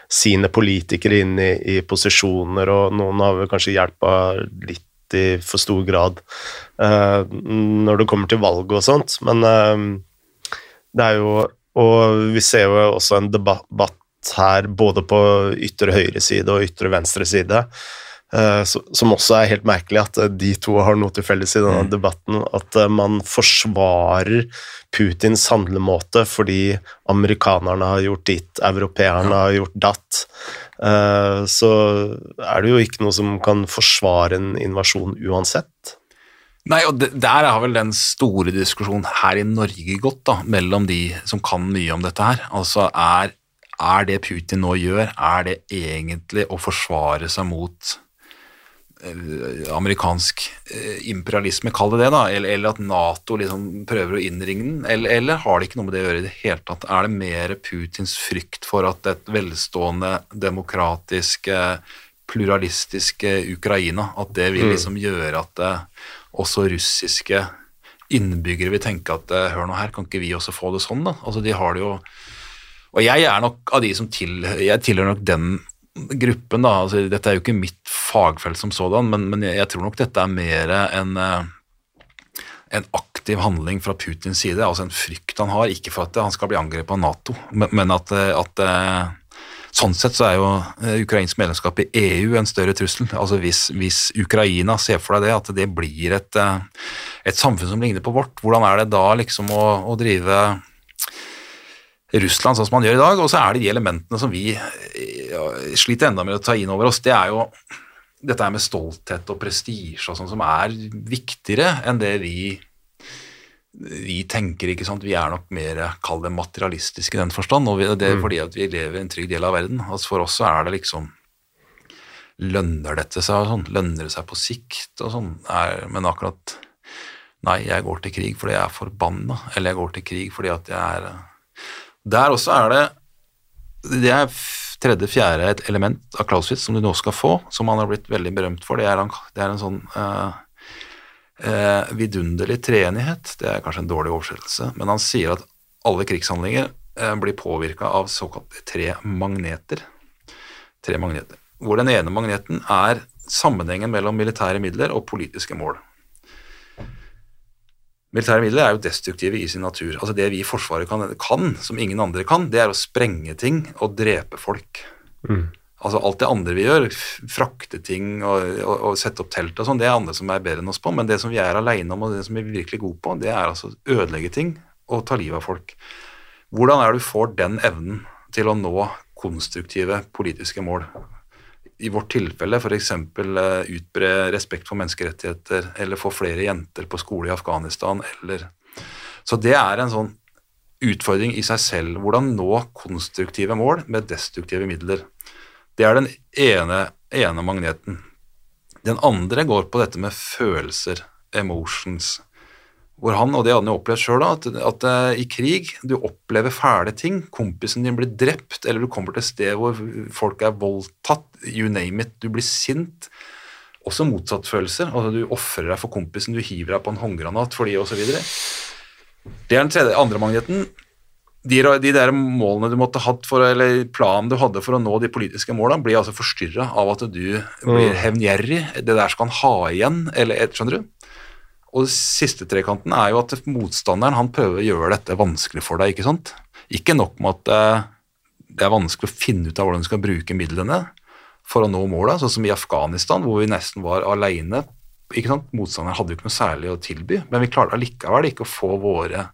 sine politikere inn i, i, posisjoner, og noen har vel kanskje hjelpa litt i for stor grad uh, når det kommer til valg og sånt, men det er jo og vi ser jo også en debatt her både på ytre høyre side og ytre venstre side, uh, som også er helt merkelig at eh, de to har noe til felles i denne mm. debatten. At uh, man forsvarer Putins handlemåte fordi amerikanerne har gjort ditt, europeerne har gjort datt. Så er det jo ikke noe som kan forsvare en invasjon uansett. Nei, og Der har vel den store diskusjonen her i Norge gått, da, mellom de som kan mye om dette her. Altså, er, er det Putin nå gjør, er det egentlig å forsvare seg mot eh, amerikansk eh, imperialisme, kall det det, da, eller, eller, at Nato liksom prøver å innringe den, eller, eller, har det ikke noe med det å gjøre i det hele tatt? Er det mer Putins frykt for at et velstående, demokratisk, pluralistisk Ukraina, at det vil mm. liksom gjøre at også russiske innbyggere vil tenke at eh, hør nå her, kan ikke vi også få det sånn, da? Altså, de har det jo Og jeg er nok av de som til, jeg tilhører nok den gruppen, da. Altså, dette er jo ikke mitt fagfelt som sådan, men, men jeg, jeg, tror nok dette er mer en, eh, en aktiv handling fra Putins side, altså en frykt han har, ikke for at han skal bli angrepet av Nato, men, men at, at Sånn sett så er jo eh, ukrainsk medlemskap i EU en større trussel. Altså hvis, hvis Ukraina ser for deg det, at det blir et, eh, et, samfunn som ligner på vårt, hvordan er det da liksom å, å drive Russland sånn som man gjør i dag? Og så er det de elementene som vi sliter enda med å ta inn over oss. Det er jo dette her med stolthet og prestisje og sånn som er viktigere enn det vi vi tenker ikke sant, vi er nok mer kall det materialistiske i den forstand. og Det er mm. fordi at vi lever i en trygg del av verden. Altså For oss så er det liksom Lønner dette seg og sånn? Lønner det seg på sikt og sånn? Er, men akkurat Nei, jeg går til krig fordi jeg er forbanna, eller jeg går til krig fordi at jeg er Der også er det Det er tredje-fjerde et element av Clausewitz som du nå skal få, som han har blitt veldig berømt for. Det er en, det er en sånn uh, eh, vidunderlig treenighet. Det er kanskje en dårlig oversettelse, men han sier at alle krigshandlinger eh, blir påvirka av såkalte tre magneter. Tre magneter. Hvor den ene magneten er sammenhengen mellom militære midler og politiske mål. Militære midler er jo destruktive i sin natur. Altså Det vi i Forsvaret kan, kan, som ingen andre kan, det er å sprenge ting og drepe folk. Mm. Altså Alt det andre vi gjør, frakte ting og, og, og sette opp telt og sånn, det er andre som er bedre enn oss på. Men det som vi er aleine om, og det som vi er virkelig gode på, det er altså å ødelegge ting og ta livet av folk. Hvordan er det du får den evnen til å nå konstruktive politiske mål? I vårt tilfelle f.eks. utbre respekt for menneskerettigheter, eller få flere jenter på skole i Afghanistan, eller Så det er en sånn utfordring i seg selv. Hvordan nå konstruktive mål med destruktive midler. Det er den ene, ene magneten. Den andre går på dette med følelser, emotions. Hvor han, og det hadde han jo opplevd sjøl, at, at uh, i krig du opplever fæle ting. Kompisen din blir drept, eller du kommer til et sted hvor folk er voldtatt. You name it. Du blir sint. Også motsatt følelser. Altså, du ofrer deg for kompisen, du hiver deg på en håndgranat for de osv. Det er den tredje, andre magneten. De, de der målene du måtte hatt for, eller planen du hadde for å nå de politiske målene, blir altså forstyrra av at du blir Mm. hevngjerrig. Det der skal han ha igjen, eller et- skjønner du? Og siste trekanten er jo at motstanderen han prøver å gjøre dette vanskelig for deg, ikke sant? Ikke nok med at eh, det er vanskelig å finne ut av hvordan du skal bruke midlene for å nå måla, sånn som i Afghanistan, hvor vi nesten var aleine. Motstanderen hadde jo ikke noe særlig å tilby, men vi klarte allikevel ikke å få våre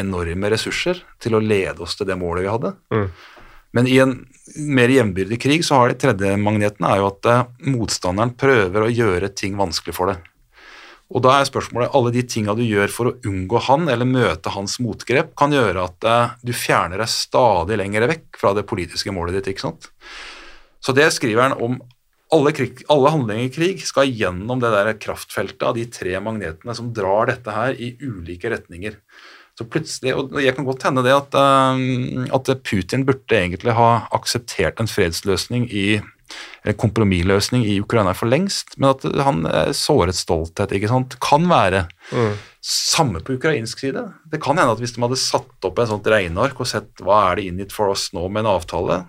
enorme ressurser til å lede oss til det målet vi hadde. Mm. Men i en mer jevnbyrdig krig så har de tredje magneten er jo at eh, motstanderen prøver å gjøre ting vanskelig for deg. Og da er spørsmålet alle de tinga du gjør for å unngå han eller møte hans motgrep, kan gjøre at eh, du fjerner deg stadig lenger vekk fra det politiske målet ditt. ikke sant? Så det skriver han om alle, krig, alle handlinger i krig skal gjennom det der kraftfeltet av de tre magnetene som drar dette her i ulike retninger. Så plutselig, og Jeg kan godt hende det at, eh, at Putin burde egentlig ha akseptert en fredsløsning i en kompromissløsning i Ukraina for lengst, men at han eh, såret stolthet. ikke sant? Kan være. Mm. Samme på ukrainsk side. Det kan hende at hvis de hadde satt opp en sånt regneark og sett hva er det in it for oss nå med en avtale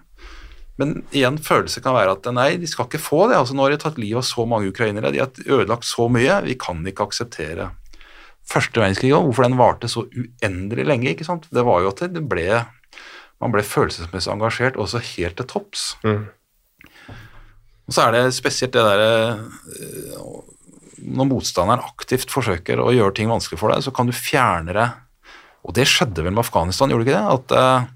Men igjen, følelse kan være at nei, de skal ikke få det. altså Nå har de tatt livet av så mange ukrainere, de har ødelagt så mye. Vi kan ikke akseptere første verdenskrig òg, hvorfor den varte så uendelig lenge. ikke sant? Det var jo at det ble man ble følelsesmessig engasjert også helt til topps. Mm. Og så er det spesielt det derre Når motstanderen aktivt forsøker å gjøre ting vanskelig for deg, så kan du fjerne det Og det skjedde vel med Afghanistan, gjorde det ikke det? At eh,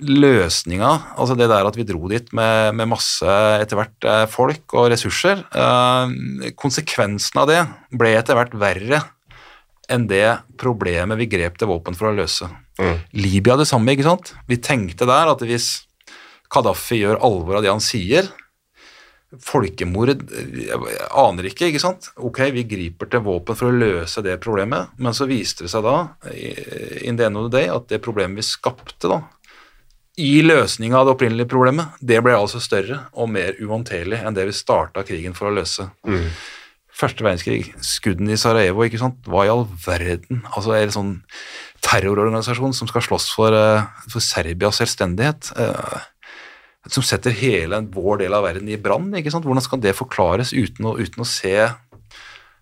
løsninga, altså det der at vi dro dit med, med masse etter hvert eh, folk og ressurser eh, Konsekvensen av det ble etter hvert verre enn det problemet vi grep til våpen for å løse. Mm. Libya det samme, ikke sant? Vi tenkte der at hvis Kadafi gjør alvor av det han sier Folkemord Jeg aner ikke, ikke sant? Ok, vi griper til våpen for å løse det problemet, men så viste det seg da, in the end of the day, at det problemet vi skapte da, i løsninga av det opprinnelige problemet, det ble altså større og mer uhåndterlig enn det vi starta krigen for å løse. Mm. Første verdenskrig, skuddene i Sarajevo, ikke sant? hva i all verden? Altså er det sånn terrororganisasjon som skal slåss for, eh, for Serbias selvstendighet, eh, som setter hele vår del av verden i brann, ikke sant? Hvordan skal det forklares uten å, uten å se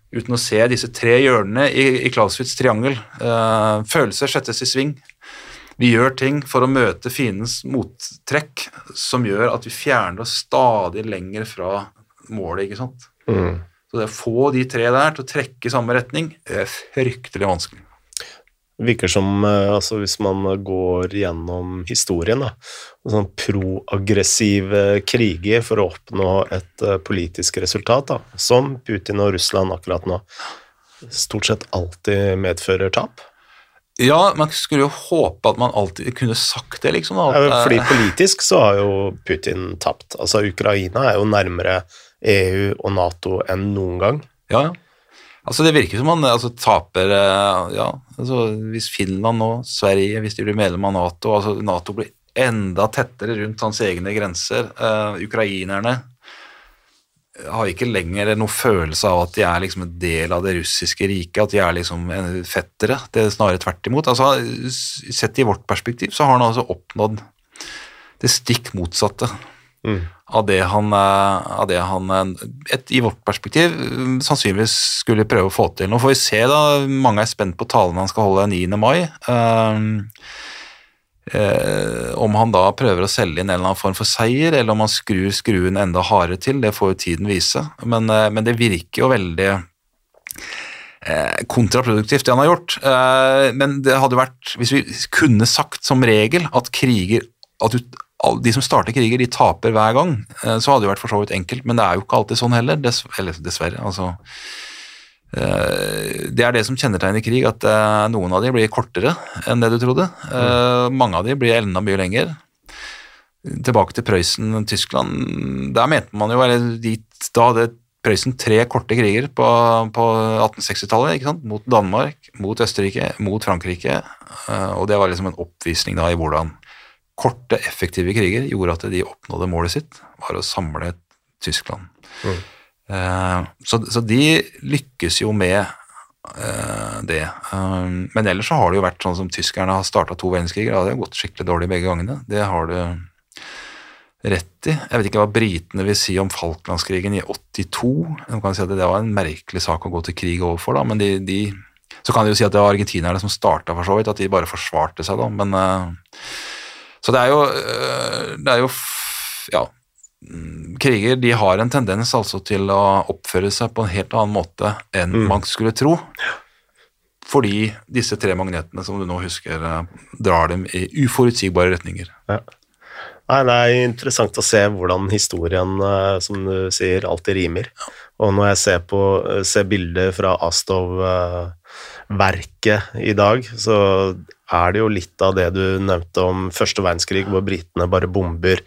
uten å se disse tre hjørnene i, i Clausewitz triangel. Eh, følelser settes i sving. Vi gjør ting for å møte fiendens mottrekk som gjør at vi fjerner oss stadig lenger fra målet, ikke sant. Mm. Så det å få de tre der til å trekke i samme retning, er fryktelig vanskelig. Det virker som eh, altså hvis man går gjennom historien, da, sånn proaggressive kriger for å oppnå et eh, politisk resultat, da, som Putin og Russland akkurat nå, stort sett alltid medfører tap. Ja, man skulle jo håpe at man alltid kunne sagt det, liksom. At, Ja, Fordi eh, politisk så har jo Putin tapt. Altså Ukraina er jo nærmere EU og Nato enn noen gang. Ja. Altså Det virker som man altså, taper eh, Ja, altså hvis Finland og Sverige, hvis de blir medlem av Nato altså Nato blir enda tettere rundt hans egne grenser. Uh, ukrainerne har ikke lenger noen følelse av at de er liksom en del av det russiske riket, at de er liksom fettere. Det er snarere tvert imot. Altså, sett i vårt perspektiv så har han altså oppnådd det stikk motsatte. Mm. av det han, eh, av det han eh, et, i vårt perspektiv eh, sannsynligvis skulle prøve å få til. Nå får vi se, da. Mange er spent på talen han skal holde 9. mai. Eh, eh, om han da prøver å selge inn en eller annen form for seier, eller om han skrur skruen enda hardere til, det får jo tiden vise. Men, eh, men det virker jo veldig eh, kontraproduktivt, det han har gjort. Eh, men det hadde vært, hvis vi kunne sagt som regel at kriger at du, de som starter kriger, de taper hver gang, eh, så hadde det vært for så vidt enkelt, men det er jo ikke alltid sånn heller, dess, eller dessverre. altså Det er det som kjennetegner krig, at eh, noen av de blir kortere enn det du trodde. Mm. Mange av de blir enda mye lenger. Tilbake til Prøysen, Tyskland. Der mente man jo, eller dit, da hadde Prøysen tre korte kriger på, på 1860-tallet, ikke sant? Mot Danmark, mot Østerrike, mot Frankrike. Eh, Og det var liksom en oppvisning da i hvordan korte, effektive kriger gjorde at de oppnådde målet sitt, var å samle Tyskland. Mm. Eh, så, så de lykkes jo med eh, det. Eh, men ellers så har det jo vært sånn som tyskerne har starta to verdenskriger. Det har gått skikkelig dårlig begge gangene. Det har du rett i. Jeg vet ikke hva britene vil si om Falklandskrigen i 82. De kan si at Det var en merkelig sak å gå til krig overfor, da, men de, de Så kan de jo si at det var argentinerne som starta, for så vidt, at de bare forsvarte seg, da. Men Så det er jo Det er jo Ja kriger de har en tendens altså til å oppføre seg på en helt annen måte enn Mm. man skulle tro. Fordi disse tre magnetene som du nå husker, eh, drar dem i uforutsigbare retninger. Ja. Nei, det er interessant å se hvordan historien, eh, som du sier, alltid rimer. Og når jeg ser, på, eh, ser bilder fra Astov-verket i dag, så er det jo litt av det du nevnte om første verdenskrig, hvor britene bare bomber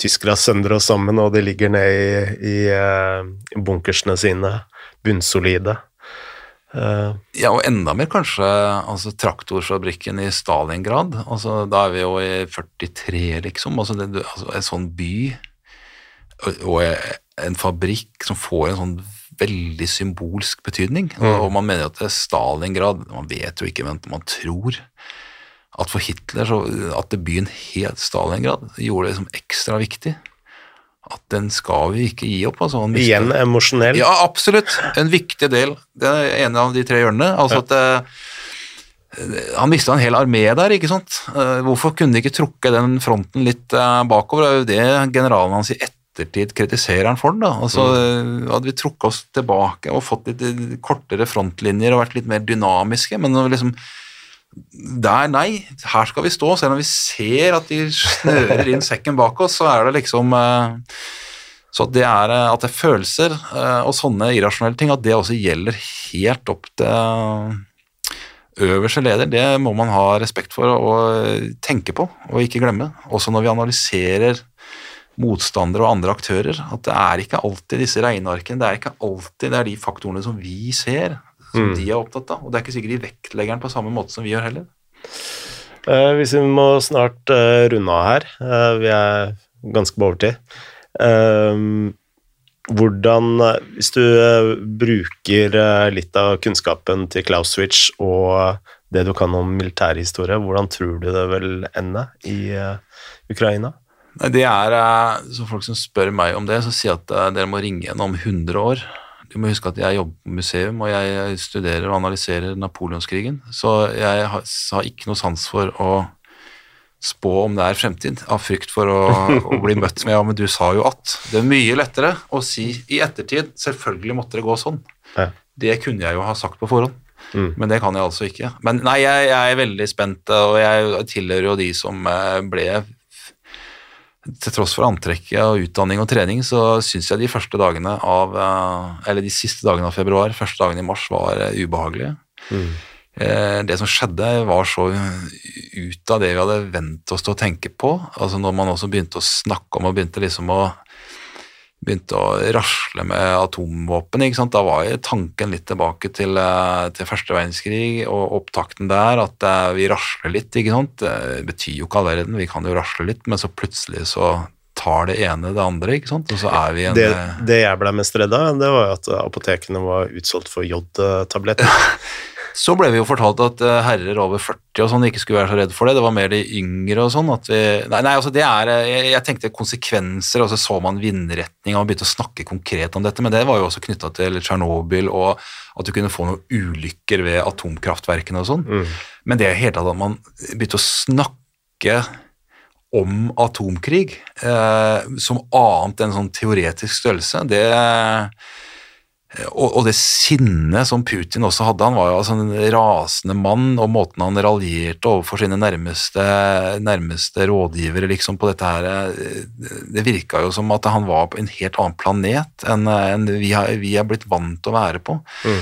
tyskere sønder og sammen, og de ligger ned i, i, eh, bunkersene sine, bunnsolide. Uh. Ja, og enda mer kanskje altså traktorfabrikken i Stalingrad. Altså, da er vi jo i 43, liksom. Altså, det, altså, en sånn by og, en fabrikk som får en sånn veldig symbolsk betydning. Og, og man mener at det er Stalingrad Man vet jo ikke, men man tror at for Hitler så at det byen het Stalingrad gjorde det liksom ekstra viktig. At den skal vi ikke gi opp. altså. Igjen emosjonell. ja, absolutt. En viktig del. Det er en av de tre hjørnene. Altså at eh, Han mista en hel armé der, ikke sant. Eh, hvorfor kunne de ikke trukket den fronten litt eh, bakover? Det er jo det generalen hans i ettertid kritiserer han for. da. Altså, mm. Hadde vi trukket oss tilbake og fått litt eh, kortere frontlinjer og vært litt mer dynamiske, men liksom der, nei, her skal vi stå, selv om vi ser at de snører inn sekken bak oss, så er det liksom eh, så at det er eh, at det er følelser eh, og sånne irrasjonelle ting, at det også gjelder helt opp til øverste leder, det må man ha respekt for og tenke på og ikke glemme. Også når vi analyserer motstandere og andre aktører, at det er ikke alltid disse regnearkene, det er ikke alltid det er de faktorene som vi ser, som Mm. de er opptatt av. Og det er ikke sikkert de vektlegger den på samme måte som vi gjør heller. Eh, hvis vi må snart eh, runde av her, eh, vi er ganske på overtid. Eh, hvordan, hvis du eh, bruker eh, litt av kunnskapen til Clausewitz og det du kan om militærhistorie, hvordan tror du det vil ende i Ukraina? Nei, det er, eh, så Folk som spør meg om det, så sier jeg at eh, dere må ringe igjen om 100 år. Du må huske at jeg jobber på museum, og jeg studerer og analyserer napoleonskrigen. Så jeg har, ikke noe sans for å spå om det er fremtid, av frykt for å, å bli møtt med 'ja, men du sa jo at'. Det er mye lettere å si i ettertid 'selvfølgelig måtte det gå sånn'. Ja. Det kunne jeg jo ha sagt på forhånd. Mm. Men det kan jeg altså ikke. Men nei, jeg, jeg er veldig spent, og jeg tilhører jo de som eh, ble Til tross for antrekket og utdanning og trening, så syns jeg de første dagene av eh, Eller de siste dagene av februar, første dagene i mars, var eh, ubehagelige. Mm. Eh, Det som skjedde, var så ut av det vi hadde vent oss til å tenke på. Altså Når man også begynte å snakke om og begynte liksom å begynte å rasle med atomvåpen, ikke sant? da var tanken litt tilbake til, eh, til første verdenskrig og opptakten der, at eh, vi rasler litt, ikke sant. Det betyr jo ikke all verden, vi kan jo rasle litt, men så plutselig så tar det ene det andre, ikke sant. Og så er vi en Det, eh, det jeg ble mest redd av, det var jo at apotekene var utsolgt for jodtabletter. Så ble vi jo fortalt at eh, herrer over 40 og sånn ikke skulle være så redd for det. Det var mer de yngre og sånn. at vi, Nei, nei altså det er eh, jeg, jeg tenkte konsekvenser, og så så man vindretning, og begynte å snakke konkret om dette. Men det var jo også knytta til Tsjernobyl og at du kunne få noen ulykker ved atomkraftverkene og sånn. Mm. Men det hele tatt at man begynte å snakke om atomkrig eh, som annet enn sånn teoretisk størrelse, det og, og det sinnet som Putin også hadde, han var jo altså en rasende mann, og måten han raljerte overfor sine nærmeste, nærmeste rådgivere liksom på dette her, eh, det virka jo som at han var på en helt annen planet enn, enn vi, har, vi er blitt vant til å være på. Mm.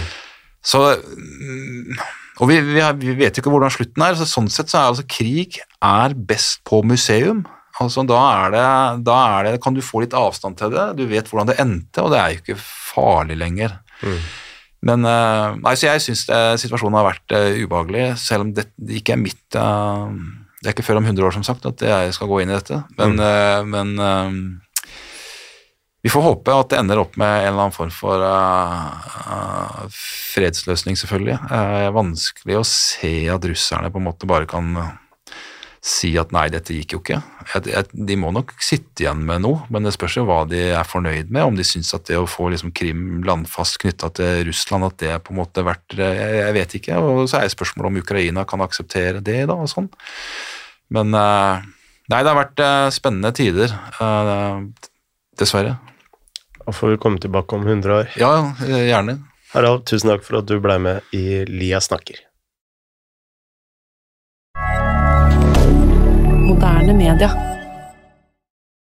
Så mm, Og vi, vi, har, vi vet jo ikke hvordan slutten er, så sånn sett så er altså krig er best på museum. Altså da er, det, da er det, kan du få litt avstand til det, du vet hvordan det endte, og det er jo ikke farlig lenger. Mm. Men uh, nei, så jeg syns situasjonen har vært uh, ubehagelig, selv om det, det ikke er mitt uh, Det er ikke før om 100 år, som sagt, at jeg skal gå inn i dette. Men, men vi får håpe at det ender opp med en eller annen form for fredsløsning, selvfølgelig. Det er vanskelig å se at russerne på en måte bare kan si at nei, dette gikk jo ikke. De må nok sitte igjen med noe, men det spørs jo hva de er fornøyd med. Om de syns at det å få liksom Krim landfast knytta til Russland, at det på en måte er verdt Jeg vet ikke. Og så er spørsmålet om Ukraina kan akseptere det, da, og sånn. Men eh, nei, det har vært eh, spennende tider. Eh, dessverre. Da får vi komme tilbake om 100 år. Ja, gjerne. Harald, tusen takk for at du ble med i Lia snakker. Moderne media.